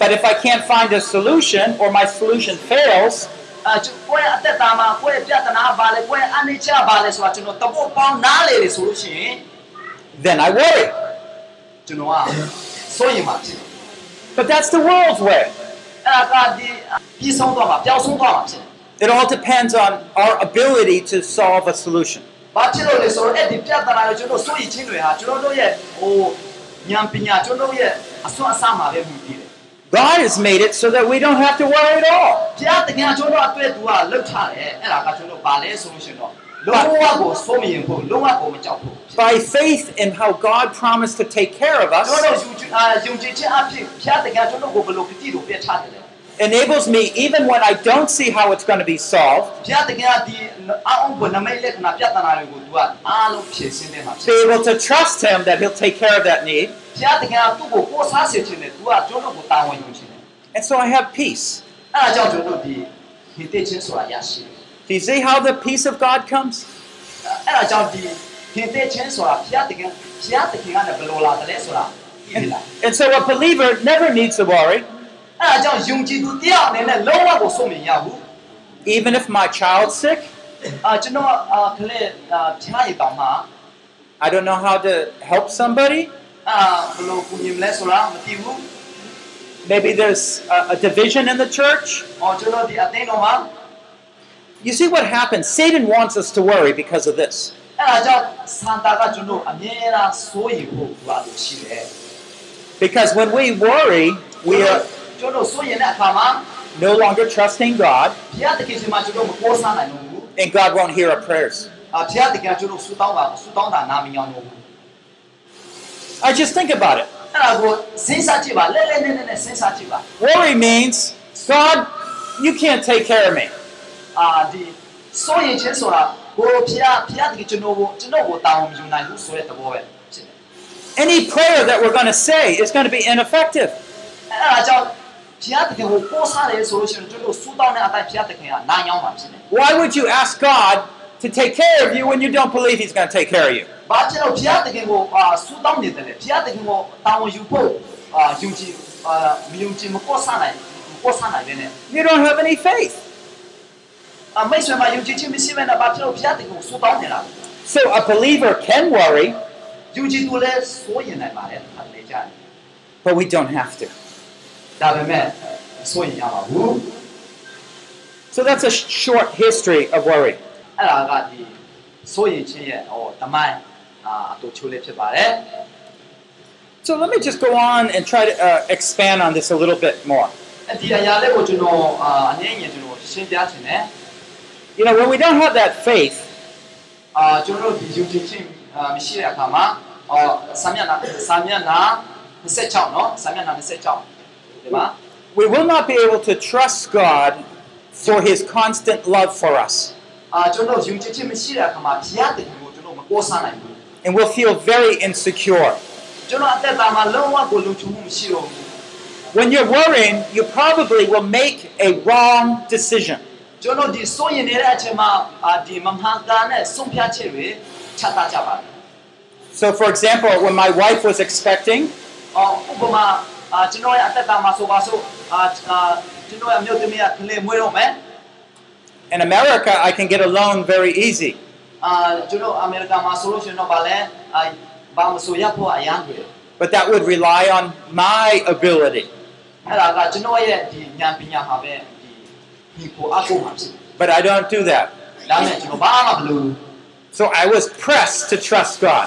But if I can't find a solution or my solution fails, အာကျွန်ကိုယ့်ရဲ့အသက်တာမှာကိုယ့်ရဲ့ပြဿနာဘာလဲကိုယ့်ရဲ့အနေချဘာလဲဆိုတာကျွန်တော်တပုတ်ပေါင်းနားလေတယ်ဆိုလို့ရှိရင် then I worry. ကျွန်တော်ကစိုးရင်မှာဖြစ်တယ် But that's the world's way. အဲ့ဒါကဒီပြီးဆုံးသွားမှာပျောက်ဆုံးသွားမှာဖြစ်တယ် It all depends on our ability to solve a solution. ဘာဖြစ်လို့လဲဆိုတော့အဲ့ဒီပြဿနာတွေကျွန်တော်စိုးရိမ်ခြင်းတွေဟာကျွန်တော်တို့ရဲ့ဟိုဉာဏ်ပညာကျွန်တော်တို့ရဲ့အစွမ်းအစမှာပဲမှုတည်တယ် God has made it so that we don't have to worry at all. ဘုရားတကယ်ကျွန်တော်အတွက်သူကလှုပ်ထားတယ်အဲ့ဒါကကျွန်တော်ဘာလဲဆိုလို့ရှိရင်တော့လုံးဝကိုစိုးမရင်ဖို့လုံးဝကိုမကြောက်ဖို့ By faith in how God promised to take care of ကျွန်တော် us enables me, even when I don't see how it's going to be solved, be able to trust Him that He'll take care of that need. And so I have peace. Do you see how the peace of God comes? And, and so a believer never needs to worry. အဲ့ဒါကြောင့်ယုံကြည်သူတယောက်အနေနဲ့လုံးဝကိုဆုံးမရဘူး even if my child's sick. အာကျွန်တော်အာခလေးအာဖျားရည်တောင်မှာ I don't know how to help somebody. အာဘယ်လိုကူညီမလဲဆိုတာမသိဘူး Maybe there's a, a division in the church. အော်ကျွန်တော်ဒီအသိတော်မှာ You see what happens? Satan wants us to worry because of this. အဲ့ဒါကြောင့်စန်တာကကျွန်တော်အမြဲတမ်းစိုးရိမ်ဖို့လာလို့ရှိတယ် Because when we worry, we are ကျွန်တော်စိုးရိမ်တဲ့အခါမှာ no longer trusting God, ဘုရားတကယ်ချင်းမှာကျွန်တော်မကိုးစားနိုင်ဘူး and God won't hear our prayers. အာဘုရားတကယ်ကျွန်တော်ဆူတောင်းတာဆူတောင်းတာနာမည်အောင်လို့ I just think about it. အဲ့ဒါကိုစဉ်းစားကြည့်ပါလဲလဲနဲ့နဲ့စဉ်းစားကြည့်ပါ Worry means, God, you can't take care of me. အာဒီစိုးရိမ်ခြင်းဆိုတာကိုဘုရားဘုရားတကယ်ကျွန်တော်ကိုကျွန်တော်ကိုတာဝန်မယူနိုင်ဘူးဆိုတဲ့သဘောပဲဖြစ်တယ် Any prayer that we're going to say is going to be ineffective. အဲ့ဒါကြောင့် ဘုရားတကယ်ကိုကိုးစားတယ်ဆိုလို့ရှိရင်ကျွန်တော်ဆူတောင်းတဲ့အတိုင်းဘုရားတကယ်ကနားညောင်းပါဖြစ်တယ် Why would you ask God to take care of you when you don't believe He's going to take care of you? ။ဘာဖြစ်လို့ဘုရားတကယ်ကိုအာဆူတောင်းနေတယ်လဲဘုရားတကယ်ကိုတာဝန်ယူဖို့အာယုံကြည်အာမယုံကြည်မကိုးစားနိုင်မကိုးစားနိုင်ပဲနဲ့ You don't have any faith. အမိတ်ဆွေမှာယုံကြည်ခြင်းမရှိဘဲနဲ့ဘာဖြစ်လို့ဘုရားတကယ်ကိုဆူတောင်းနေတာလဲ So a believer can worry, ယုံကြည်သူလည်းစိုးရင်နိုင်ပါတယ်အဲ့လေကြတယ် but we don't have to. ။ ဒါပေမဲ့စိုးရင်ရပါဘူး So that's a sh- short history of worry. ။အဲ့ဒါကဒီစိုးရင်ခြင်းရဲ့ဟောတမိုင်းအာအတူချိုးလေးဖြစ်ပါတယ်။ So let me just go on and try to uh, expand on this a little bit more. အဲ့ဒီအရာလေးကိုကျွန်တော်အာအနေနဲ့ကျွန်တော်ရှင်းပြချင်တယ် You know, when we don't have that faith, အာ we will not be able to trust God for His constant love for us. And we'll feel very insecure. When you're worrying, you probably will make a wrong decision. So, for example, when my wife was expecting, ကျွန်တော်ရဲ့အသက်တာမှာဆိုပါစို့အာအာကျွန်တော်ရဲ့မြို့သမီးကကလေးမွေးတော့မယ် in America, I can get a loan very easy. အာကျွန်တော်အမေရိကန်မှာဆိုလို့ရှိရင်တော့ဗာလဲအာဘာမဆိုရဖို့အရန်တွေ But that would rely on my ability. အဲ့ဒါကကျွန်တော်ရဲ့ဒီဉာဏ်ပညာဟာပဲဒီဒီကိုအကူမှာဖြစ်တယ် But I don't do that. ဒါနဲ့ကျွန်တော်ဘာမှမလုပ်ဘူး So I was pressed to trust God.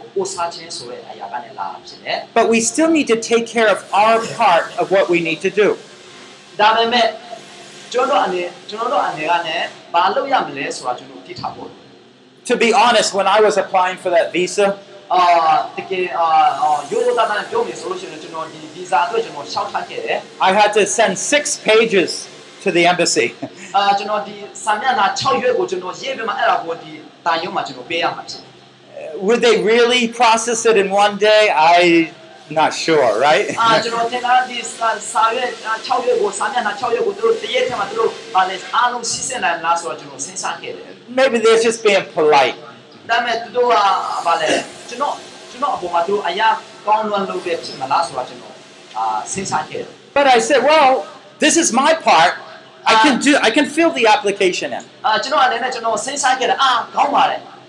ကိုးစားခြင်းဆိုတဲ့အရာကနေလာတာဖြစ်တယ် But we still need to take care of our part of what we need to do. ဒါပေမဲ့ကျွန်တော်တို့အနေကျွန်တော်တို့အနေကနေဘာလုပ်ရမလဲဆိုတာကျွန်တော်သိထားဖို့ To be honest, when I was applying for that visa, အာတကယ်အာရိုးရိုးသားသားပြောမယ်ဆိုလို့ရှိရင်ကျွန်တော်ဒီ visa အတွက်ကျွန်တော်ရှောက်ထားခဲ့တယ် I had to send six pages to the embassy. အာကျွန်တော်ဒီစာမျက်နှာ6ရွက်ကိုကျွန်တော်ရေးပြီးမှအဲ့ဒါကိုဒီတာရုံးမှာကျွန်တော်ပေးရမှာဖြစ်တယ် Would they really process it in one day? I'm not sure, right? အာကျွန်တော်သင်တာဒီစာစာရွက်6ရွက်ကိုစာမျက်နှာ6ရွက်ကိုသူတို့တရက်ထဲမှာသူတို့ဗာလဲအားလုံးစီးစင်နိုင်မလားဆိုတော့ကျွန်တော်စဉ်းစားခဲ့တယ် Maybe they're just being polite. ဒါပေမဲ့သူတို့ကဗာလဲကျွန်တော်ကျွန်တော်အပေါ်မှာသူတို့အရာကောင်းလွန်လုပ်တဲ့ဖြစ်မလားဆိုတော့ကျွန်တော်အာစဉ်းစားခဲ့တယ် But I said, well, this is my part. I can do. I can fill the application in. အာကျွန်တော်အနေနဲ့ကျွန်တော်စဉ်းစားခဲ့တယ်အာကောင်းပါတယ်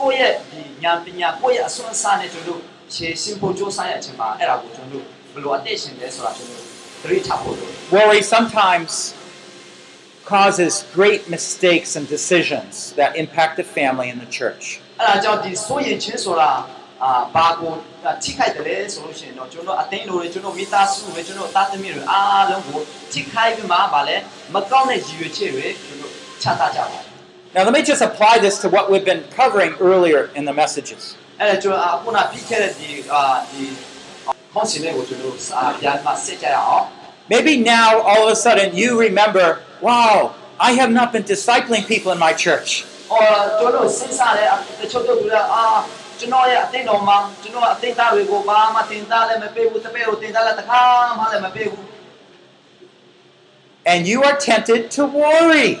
ကိုယ့်ရဲ့ဒီဉာဏ်ပညာကိုယ့်ရဲ့အစွမ်းအစနဲ့ကျွန်တော်တို့ရှေ့ရှင်းဖို့ကြိုးစားရခြင်းပါအဲ့ဒါကိုကျွန်တော်တို့ဘယ်လိုအသက်ရှင်လဲဆိုတာကျွန်တော်တရိထဖို့လို့ Worry sometimes causes great mistakes and decisions that impact the family and the church. အဲ့ဒါကြောင့်ဒီဆိုရင်ချင်းဆိုတာအာဘာကိုထိခိုက်တယ်လဲဆိုလို့ရှိရင်တော့ကျွန်တော်အသိလို့ကျွန်တော်မိသားစုပဲကျွန်တော်သားသမီးတွေအားလုံးကိုထိခိုက်ပြီးမှဗာလဲမကောင်းတဲ့ရည်ရွယ်ချက်တွေကျွန်တော်ချတာကြပါတယ် Now, let me just apply this to what we've been covering earlier in the messages. Maybe now, all of a sudden, you remember, wow, I have not been discipling people in my church. And you are tempted to worry.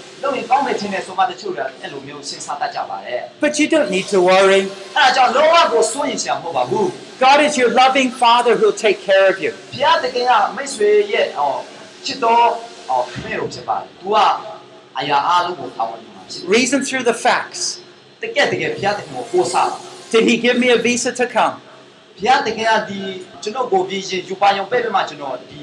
လုပ်ရင်ကောင်းမယ်ထင်တယ်ဆိုမှတချို့ကအဲ့လိုမျိုးစဉ်းစားတတ်ကြပါတယ် But you don't need to worry. ။အဲ့ဒါကြောင့်လောကကိုစိုးရင်ရှာမဟုတ်ပါဘူး God is your loving Father who'll take care of you. ။ဘုရားတကယ်ကမိတ်ဆွေရဲ့ဟောချစ်တော်ဟောခမဲတော်ဖြစ်ပါတယ်။ तू ကအရာအားလုံးကိုတာဝန်ယူမှာဖြစ်တယ် Reason through the facts. ။တကယ်တကယ်ဘုရားတကယ်ကိုကိုးစားတယ် Did He give me a visa to come? ဘုရားတကယ်ကဒီကျွန်တော်ကိုပြီးရင်ယူပါရုံပဲ့ပဲမှကျွန်တော်ဒီ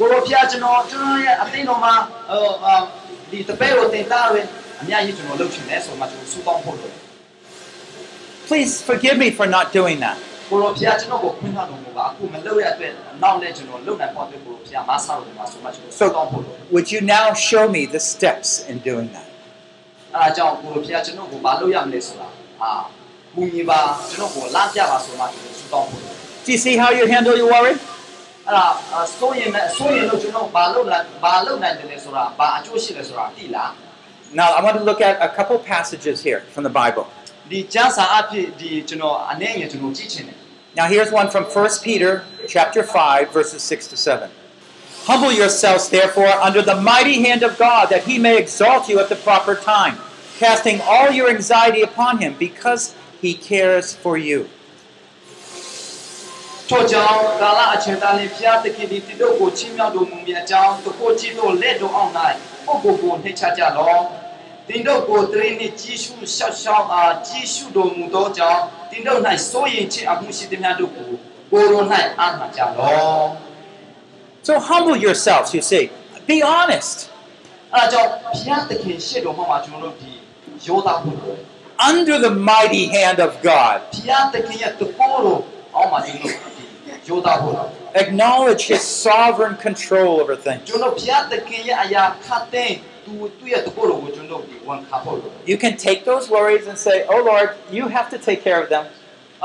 ကိုလိုဘုရားကျွန်တော်ကျွန်တော်ရဲ့အသိတော်မှာဟိုအာဒီတပည့်ကိုတင်သားရယ်အများကြီးကျွန်တော်လုပ်ချင်တယ်ဆိုမှကျွန်တော်စူတောင်းဖို့လို့ Please forgive me for not doing that. ကိုလိုဘုရားကျွန်တော်ကိုခွင့်ထားတော်မူပါအခုမလုပ်ရတဲ့နောက်လည်းကျွန်တော်လုပ်နိုင်ဖို့အတွက်ကိုလိုဘုရားမဆားတော်မှာဆိုမှကျွန်တော်စူတောင်းဖို့လို့ Would you now show me the steps in doing that? အဲဒါကြောင့်ကိုလိုဘုရားကျွန်တော်ကိုမလုပ်ရမလဲဆိုတာအာဘူညီပါကျွန်တော်ကိုလမ်းပြပါဆိုမှကျွန်တော်စူတောင်းဖို့လို့ Do you see how you handle your worry? အဲ့ဒါစိုးရင်နဲ့စိုးရင်လို့ကျွန်တော်ဘာလုပ်လာဘာလုပ်နိုင်တယ်လဲဆိုတာဘာအကျိုးရှိလဲဆိုတာသိလား Now, I want to look at a couple passages here from the Bible. ဒ ဒီကျမ်းစာအဖြစ်ဒီကျွန်တော်အနေငယ်ကျွန်တော်ကြည့်ချင်တယ် Now here's one from 1 Peter chapter 5 verses 6 to 7. Humble yourselves therefore under the mighty hand of God that he may exalt you at the proper time, casting all your anxiety upon him because he cares for you. ထို့ကြောင့်ကာလအချိန်သားလင်ဖျားသခင်ဒီတိတို့ကိုချီးမြှောက်တော်မူမည်အကြောင်းတကိုကြည့်တို့လက်တော်အောင်၌ပုဂ္ဂိုလ်ကိုနှိမ့်ချကြလောတင်တို့ကိုတရင်နှင့်ကြီးရှုရှောက်ရှောက်အားကြီးရှုတော်မူသောကြောင့်တင်တို့၌စိုးရင်ခြင်းအမှုရှိသည်များတို့ကိုကိုယ်တော်၌အားနာကြလော So humble yourselves, you see. Be honest. အဲဒါကြောင့်ဘုရားသခင်ရှေ့တော်မှာကျွန်တော်တို့ဒီယောသားဖို့ဘု Under the mighty hand of God. ရားသခင်ရဲ့တကိုယ်တော်အောက်မှာကျွန်တော်တို့ဒီယောသားဖို့ Acknowledge his sovereign control over things. ကျွန်တော်ဘုရားသခင်ရဲ့အရာခတ်တဲ့သူသူ့ရဲ့တကိုယ်တော်ကိုကျွန်တော်ဒီဝန်ခံဖို့ You can take those worries and say, Oh Lord, you have to take care of them.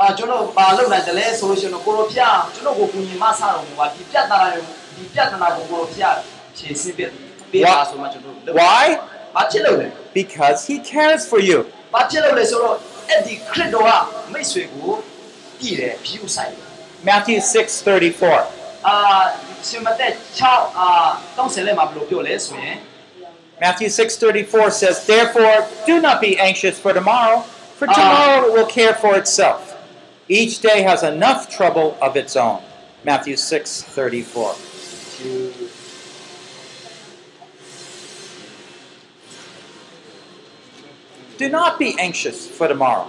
အာကျွန်တော်ဘာလုပ်နိုင်တယ်လဲဆိုလို့ရှိရင်တော့ကိုရောဖျားကျွန်တော်ကိုကူညီမဆတော်မူပါဒီပြဿနာတွေဒီပြဿနာကိုကိုရောဖျားဖြေရှင်းပြပေးပါဆိုမှကျွန်တော်လုပ် Why? ဘာဖြစ်လို့လဲ Because he cares for you. ဘာဖြစ်လို့လဲဆိုတော့အဲ့ဒီခရစ်တော်ကမိတ်ဆွေကိုပြည်တယ်ဖြူဆိုင်တယ် Matthew 6:34. အာရှင်မသက်6အာတောင်းစလဲမှာဘယ်လိုပြောလဲဆိုရင် Matthew 6:34 says, "Therefore, do not be anxious for tomorrow, for Ah. tomorrow will care for itself. Each day has enough trouble of its own." Matthew 6:34. Do not be anxious for tomorrow.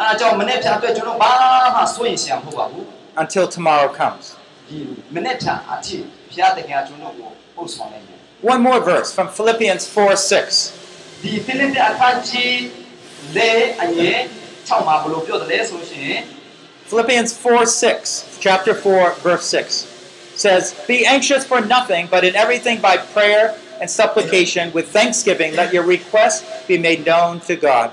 အဲဒါကြောင့်မနဲ့ဖြာအတွက်ကျွန်တော်ဘာမှစိုးရင်ဆရာမဟုတ်ပါဘူး until tomorrow comes." ဒီမနဲ့ဖြာအထိဘုရားသခင်ကကျွန်တော်ကိုပို့ဆောင်လိုက်တယ် One more verse from Philippians 4:6. ဒီဖိလိပ္ပိအခန်းကြီးလေးအငယ်6မှာဘယ်လိုပြောတယ်လဲဆိုလို့ရှိရင် Philippians 4 6, chapter 4, verse 6 says, Be anxious for nothing, but in everything by prayer and supplication with thanksgiving, let your requests be made known to God.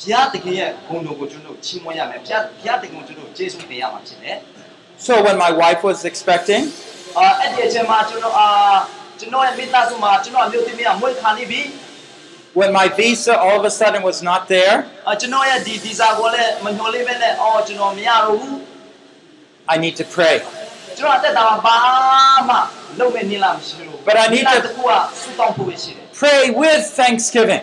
ဘုရားသခင်ရဲ့ဂုဏ်တော်ကိုကျွန်တော်ချီးမွမ်းရမယ်ဘုရားဘုရားသခင်ကိုကျွန်တော်ကျေးဇူးတင်ရမှာဖြစ်တယ် So when my wife was expecting, အာအဲ့ဒီအချိန်မှာကျွန်တော်အာကျွန်တော်ရဲ့မိသားစုမှာကျွန်တော်အမျိုးသမီးကမွေးခါနေပြီ when my visa all of a sudden was not there, အာကျွန်တော်ရဲ့ဒီဗီဇာကိုလည်းမညှို့လေးပဲနဲ့အော်ကျွန်တော်မရတော့ဘူး I need to pray. ကျွန်တော်အသက်တာမှာဘာမှလုပ်မဲ့နေလားမရှိဘူး But I need to- တကူကဆူတောင်းဖို့ပဲရှိတယ် Pray with thanksgiving.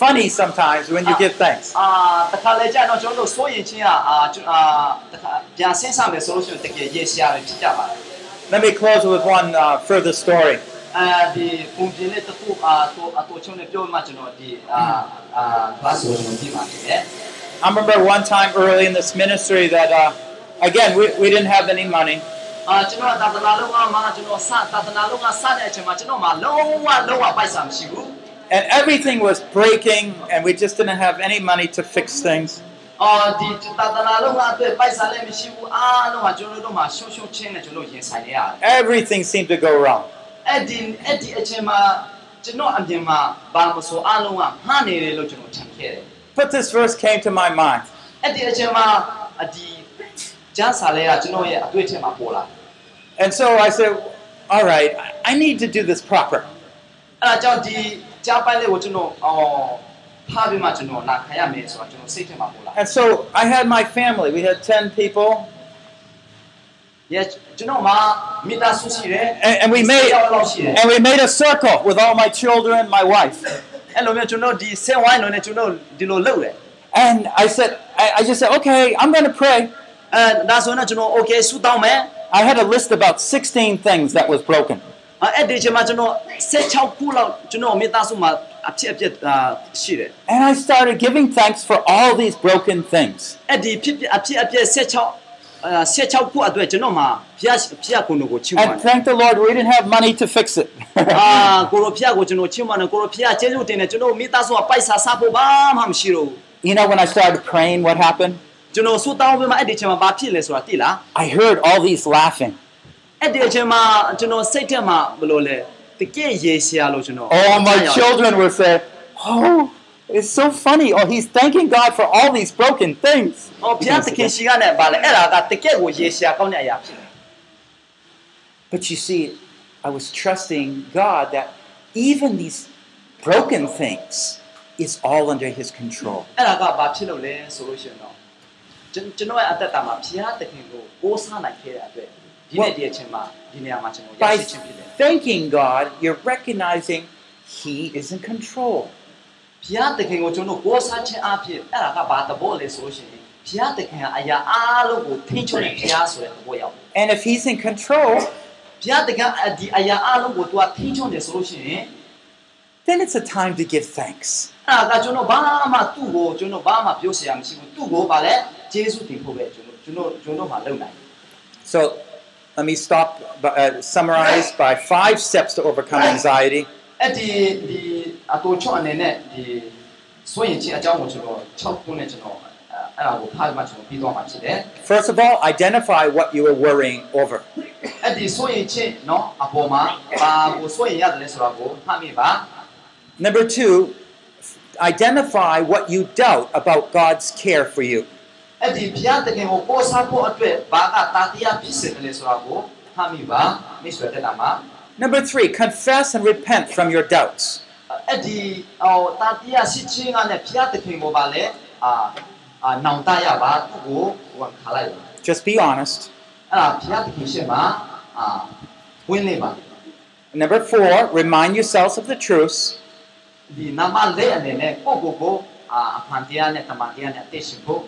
funny sometimes when you give thanks. အာတခါလေကြာတော့ကျွန်တော်တို့စိုးရင်ချင်းကအာကျွန်အာတခါပြန်ဆင်းဆမယ်ဆိုလို့ရှိရင်တကယ်ရေရှာတွေဖြစ်ကြပါတယ် Let me close with one uh, further story. အဲဒီပုံပြင်လေးတစ်ခုအာတော့အတူချုံနဲ့ပြောမှကျွန်တော်ဒီအာအာဘာဆိုကျွန်တော်ဒီမှာဖြစ်တယ် I remember one time early in this ministry that, uh, again, we, we didn't have any money. အာကျွန်တော်သာသနာလုံးကမှကျွန်တော်စသာသနာလုံးကစတဲ့အချိန်မှာကျွန်တော်မှလုံးဝလုံးဝပိုက်ဆံမရှိဘူး And everything was breaking, and we just didn't have any money to fix things. အာဒီသာသနာလုံးကအတွက်ပိုက်ဆံလည်းမရှိဘူးအားလုံးကကျွန်တော်တို့မှရှုံရှုံချင်းနဲ့ကျွန်တော်ရင်ဆိုင်နေရတယ် Everything seemed to go wrong. အဲ့ဒီအဲ့ဒီအချိန်မှာကျွန်တော်အပြင်မှာဘာမဆိုအားလုံးကမှားနေတယ်လို့ကျွန်တော်ထင်ခဲ့တယ် But this verse came to my mind. အဲ့ဒီအချိန်မှာအဒီ ကျမ်းစာလေးကကျွန်တော်ရဲ့အတွေ့အထင်မှာပေါ်လာတယ် And so I said, all right, I- I need to do this proper. အဲ့ဒါကြောင့်ဒီ ကျမ်းပိုင်းလေးကိုကျွန်တော်အော်ထားပြီးမှကျွန်တော်နာခံရမယ်ဆိုတော့ကျွန်တော်စိတ်ထဲမှာပေါ်လာ And so I had my family. We had 10 people. Yes ကျွန်တော်မှာမိသားစုရှိတယ် And, and we made ယောက်လောက်ရှိတယ် and we made a circle with all my children, my wife. အဲ့လိုမျိုးကျွန်တော်ဒီဆင်ဝိုင်းလုံးနဲ့ကျွန်တော်ဒီလိုလုပ်တယ် And I said, I, I just said, okay, I'm going to pray. အဲဒါဆိုရင်ကျွန်တော် okay ဆူတောင်းမယ် I had a list about 16 things that was broken. အဲ့ဒီချိန်မှာကျွန်တော်16ခုလောက်ကျွန်တော်မိသားစုမှာအဖြစ်အပျက်အာရှိတယ် And I started giving thanks for all these broken things. အဲ့ဒီဖြစ်အဖြစ်အပျက်16အာ16ခုအတွက်ကျွန်တော်မှာဖျားဖျားကိုယ်ကိုချီးမွမ်း And thank the Lord, we didn't have money to fix it. အာကိုရိုဖျားကိုကျွန်တော်ချီးမွမ်းတယ်ကိုရိုဖျားကျေးဇူးတင်တယ်ကျွန်တော်မိသားစုကပိုက်ဆာစားဖို့ဘာမှမရှိတော့ဘူး you know, when I started praying, what happened? ကျွန်တော်ဆူတောင်းပြီးမှအဲ့ဒီချိန်မှာဘာဖြစ်လဲဆိုတာသိလား I heard all these laughing. အဲ့ဒီအချိန်မှာကျွန်တော်စိတ်ထဲမှာဘယ်လိုလဲတကယ်ရေရှာလို့ကျွန်တော် All my children were saying, oh, it's so funny. Oh, he's thanking God for all these broken things. ဟောဘုရားသခင်ရှိကနဲ့ဗာလဲအဲ့ဒါကတကယ်ကိုရေရှာကောင်းတဲ့အရာဖြစ်တယ် But you see, I was trusting God that even these broken things is all under his control. အဲ့ဒါကဘာဖြစ်လို့လဲဆိုလို့ရှိရင်တော့ကျွန်ကျွန်တော်ရဲ့အသက်တာမှာဘုရားသခင်ကိုကိုးစားနိုင်ခဲ့တဲ့အတွက် by thanking God, you're recognizing He is in control. And if He's in control, then it's a time to give thanks. So let me stop, by- uh, summarize by five steps to overcome anxiety. အဲ့ဒီဒီအတူချော့အနေနဲ့ဒီစွန့်ရင်ချင်းအကြောင်းကိုကျွန်တော်6ခုနဲ့ကျွန်တော်အဲ့ဒါကိုဖားမှကျွန်တော်ပြီးသွားမှာဖြစ်တယ် First of all, identify what you are worrying over. အဲ့ဒီစွန့်ရင်ချင်းเนาะအပေါ်မှာဘာကိုစွန့်ရင်ရတယ်လဲဆိုတာကိုမှတ်မိပါ Number two, identify what you doubt about God's care for you. အဲ့ဒီဘုရားသခင်ကိုပို့စားဖို့အတွက်ဘာကတာတရားဖြစ်စေတယ်လဲဆိုတာကိုမှတ်မိပါမိတ်ဆွေတက်တာမှာ Number three, confess and repent from your doubts. အဲ့ဒီအော်တာတရားရှိချင်းကလည်းဘုရားသခင်ကိုပါလဲအာအာနောင်တရပါသူ့ကိုဝန်ခါလိုက်ပါ Just be honest. အဲ့ဒါဘုရားသခင်ရှေ့မှာအာဝင်နေပါ Number four, remind yourselves of the truths. ဒီနာမလေးအနေနဲ့ကိုယ့်ကိုယ်ကိုအာအဖန်တရားနဲ့တမန်တရားနဲ့အသက်ရှင်ဖို့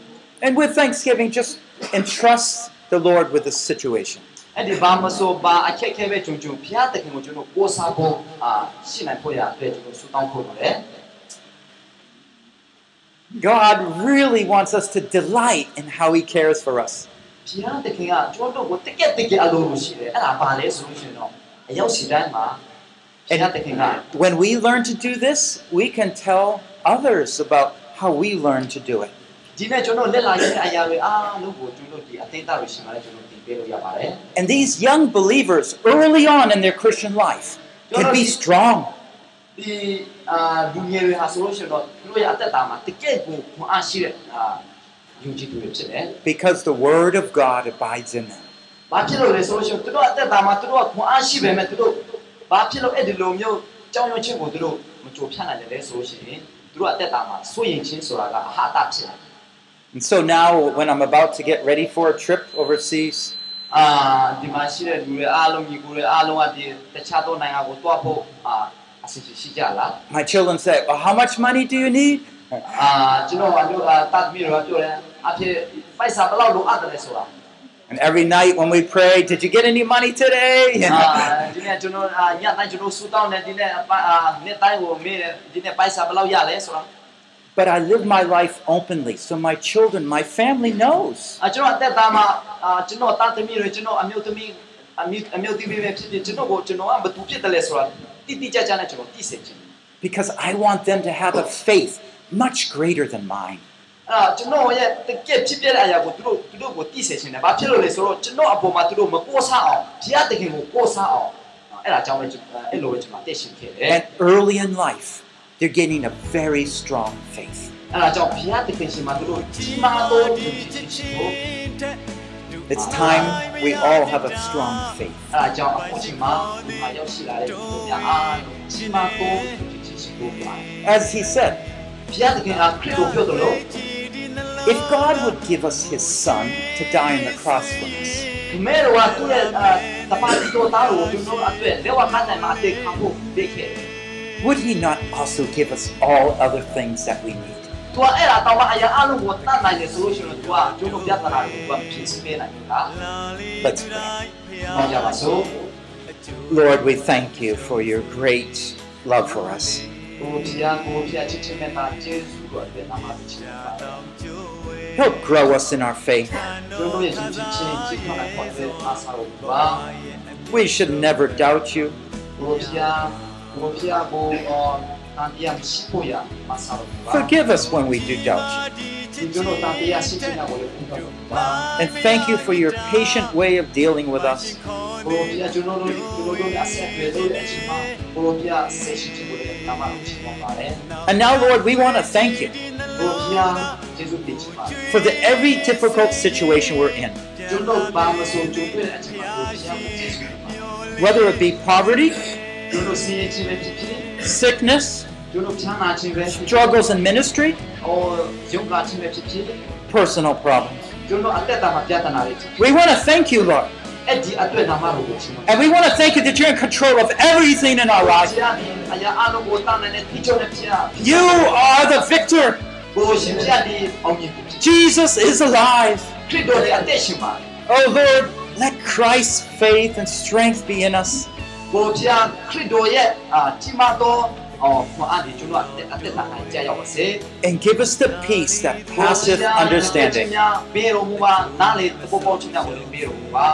And with thanksgiving, just entrust the Lord with the situation. အဲ့ဒီဘာမဆိုဘာအခက်အခဲပဲဂျုံဂျုံဘုရားသခင်ကိုကျွန်တော်ကိုးစားဖို့အာရှိနိုင်ဖို့ရအတွက်ကျွန်တော်ဆုတောင်းဖို့လိုတယ် God really wants us to delight in how He cares for us. ဘုရားသခင်ကကျွန်တော်တို့ကိုတကက်တကယ်အလိုလိုရှိတယ်အဲ့ဒါဘာလဲဆိုလို့ရှိရင်တော့အရောက်စီတိုင်းမှာဘုရားသခင်က When we learn to do this, we can tell others about how we learn to do it. ဒီနေ့ကျွန်တော်လက်လာရဲ့အရာတွေအားလုံးကိုကျွန်တော်ဒီအသိအသားတွေရှိမှလည်းကျွန်တော်တင်ပေးလို့ရပါတယ် And these young believers, early on in their Christian life, can be strong. ဒီအာလူငယ်တွေဟာဆိုလို့ရှိရင်တော့သူတို့ရဲ့အသက်တာမှာတကယ့်ကိုခွန်အားရှိတဲ့အာယုံကြည်သူတွေဖြစ်တယ် because the Word of God abides in them. ။ဘာဖြစ်လို့လဲဆိုလို့ရှိရင်သူတို့အသက်တာမှာသူတို့ကခွန်အားရှိပေမဲ့သူတို့ဘာဖြစ်လို့အဲ့ဒီလိုမျိုးကြောင်းရွံ့ခြင်းကိုသူတို့မကြိုဖြတ်နိုင်တယ်လဲဆိုလို့ရှိရင်သူတို့အသက်တာမှာစိုးရင်ချင်းဆိုတာကအဟာတဖြစ်တယ် and so now, when I'm about to get ready for a trip overseas, uh, my children say, well, How much money do you need? and every night when we pray, Did you get any money today? But I live my life openly, so my children, my family knows. အကျွန်တော်အသက်တာမှာအာကျွန်တော်တာသမီတွေကျွန်တော်အမျိုးသမီးအမျိုးအမျိုးသမီးပဲဖြစ်ဖြစ်ကျွန်တော်ကိုကျွန်တော်ကဘသူဖြစ်တယ်လဲဆိုတာတိတိကျကျနဲ့ကျွန်တော်သိစေချင်တယ် Because I want them to have a faith much greater than mine. အဲ့ဒါကျွန်တော်ရဲ့တကယ်ဖြစ်ပြတဲ့အရာကိုသူတို့သူတို့ကိုသိစေချင်တယ်ဘာဖြစ်လို့လဲဆိုတော့ကျွန်တော်အပေါ်မှာသူတို့မကိုးစားအောင်ဘုရားသခင်ကိုကိုးစားအောင်အဲ့ဒါကြောင့်ပဲကျွန်တော်အဲ့လိုပဲကျွန်တော်သိရှင်ခဲ့တယ် And early in life, they're getting a very strong faith. It's time we all have a strong faith. As he said, if God would give us his son to die on the cross for us, would he not also give us all other things that we need? Let's pray. Lord, we thank you for your great love for us. Help grow us in our faith. We should never doubt you. Forgive us when we do doubt you. And thank you for your patient way of dealing with us. And now, Lord, we want to thank you for the every difficult situation we're in. Whether it be poverty, sickness, struggles in ministry, personal problems. We want to thank you, Lord. And we want to thank you that you're in control of everything in our life. You are the victor. Jesus is alive. Oh Lord, let Christ's faith and strength be in us ကိုဘုရားခရစ်တော်ရဲ့အာကြီးမားသောအော်ခွန်အားဒီကျွန်တော်အသက်အသက်တာနိုင်ကြရပါစေ And give us the peace that passeth understanding. ဘေးတော်မူပါနားလေတပေါ်ပေါ်ချင်းကိုလည်းဘေးတော်မူပါ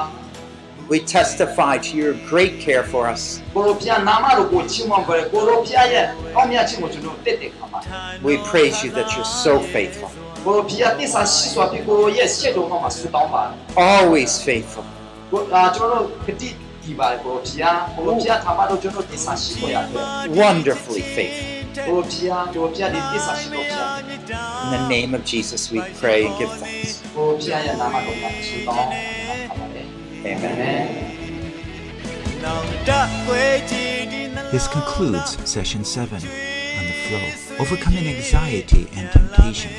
We testify to your great care for us. ကိုရောဘုရားနာမတော်ကိုချီးမွမ်းကြတယ်ကိုရောဘုရားရဲ့အောက်မြတ်ခြင်းကိုကျွန်တော်တက်တက်ခံပါ We praise you that you're so faithful, ကိုရောဘုရားတစ္ဆာရှိစွာပြီးကိုရောရဲ့ရှေ့တော်မှာဆူတောင်းပါ always faithful. Wonderfully faithful. In the name of Jesus, we pray and give thanks. Amen. This concludes session 7 on the flow, overcoming anxiety and temptation.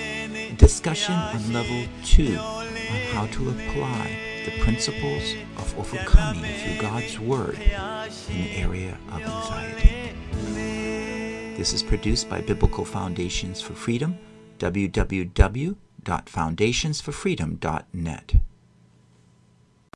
Discussion on level 2 on how to apply the principles of overcoming through God's Word in the area of anxiety. This is produced by Biblical Foundations for Freedom, www.foundationsforfreedom.net.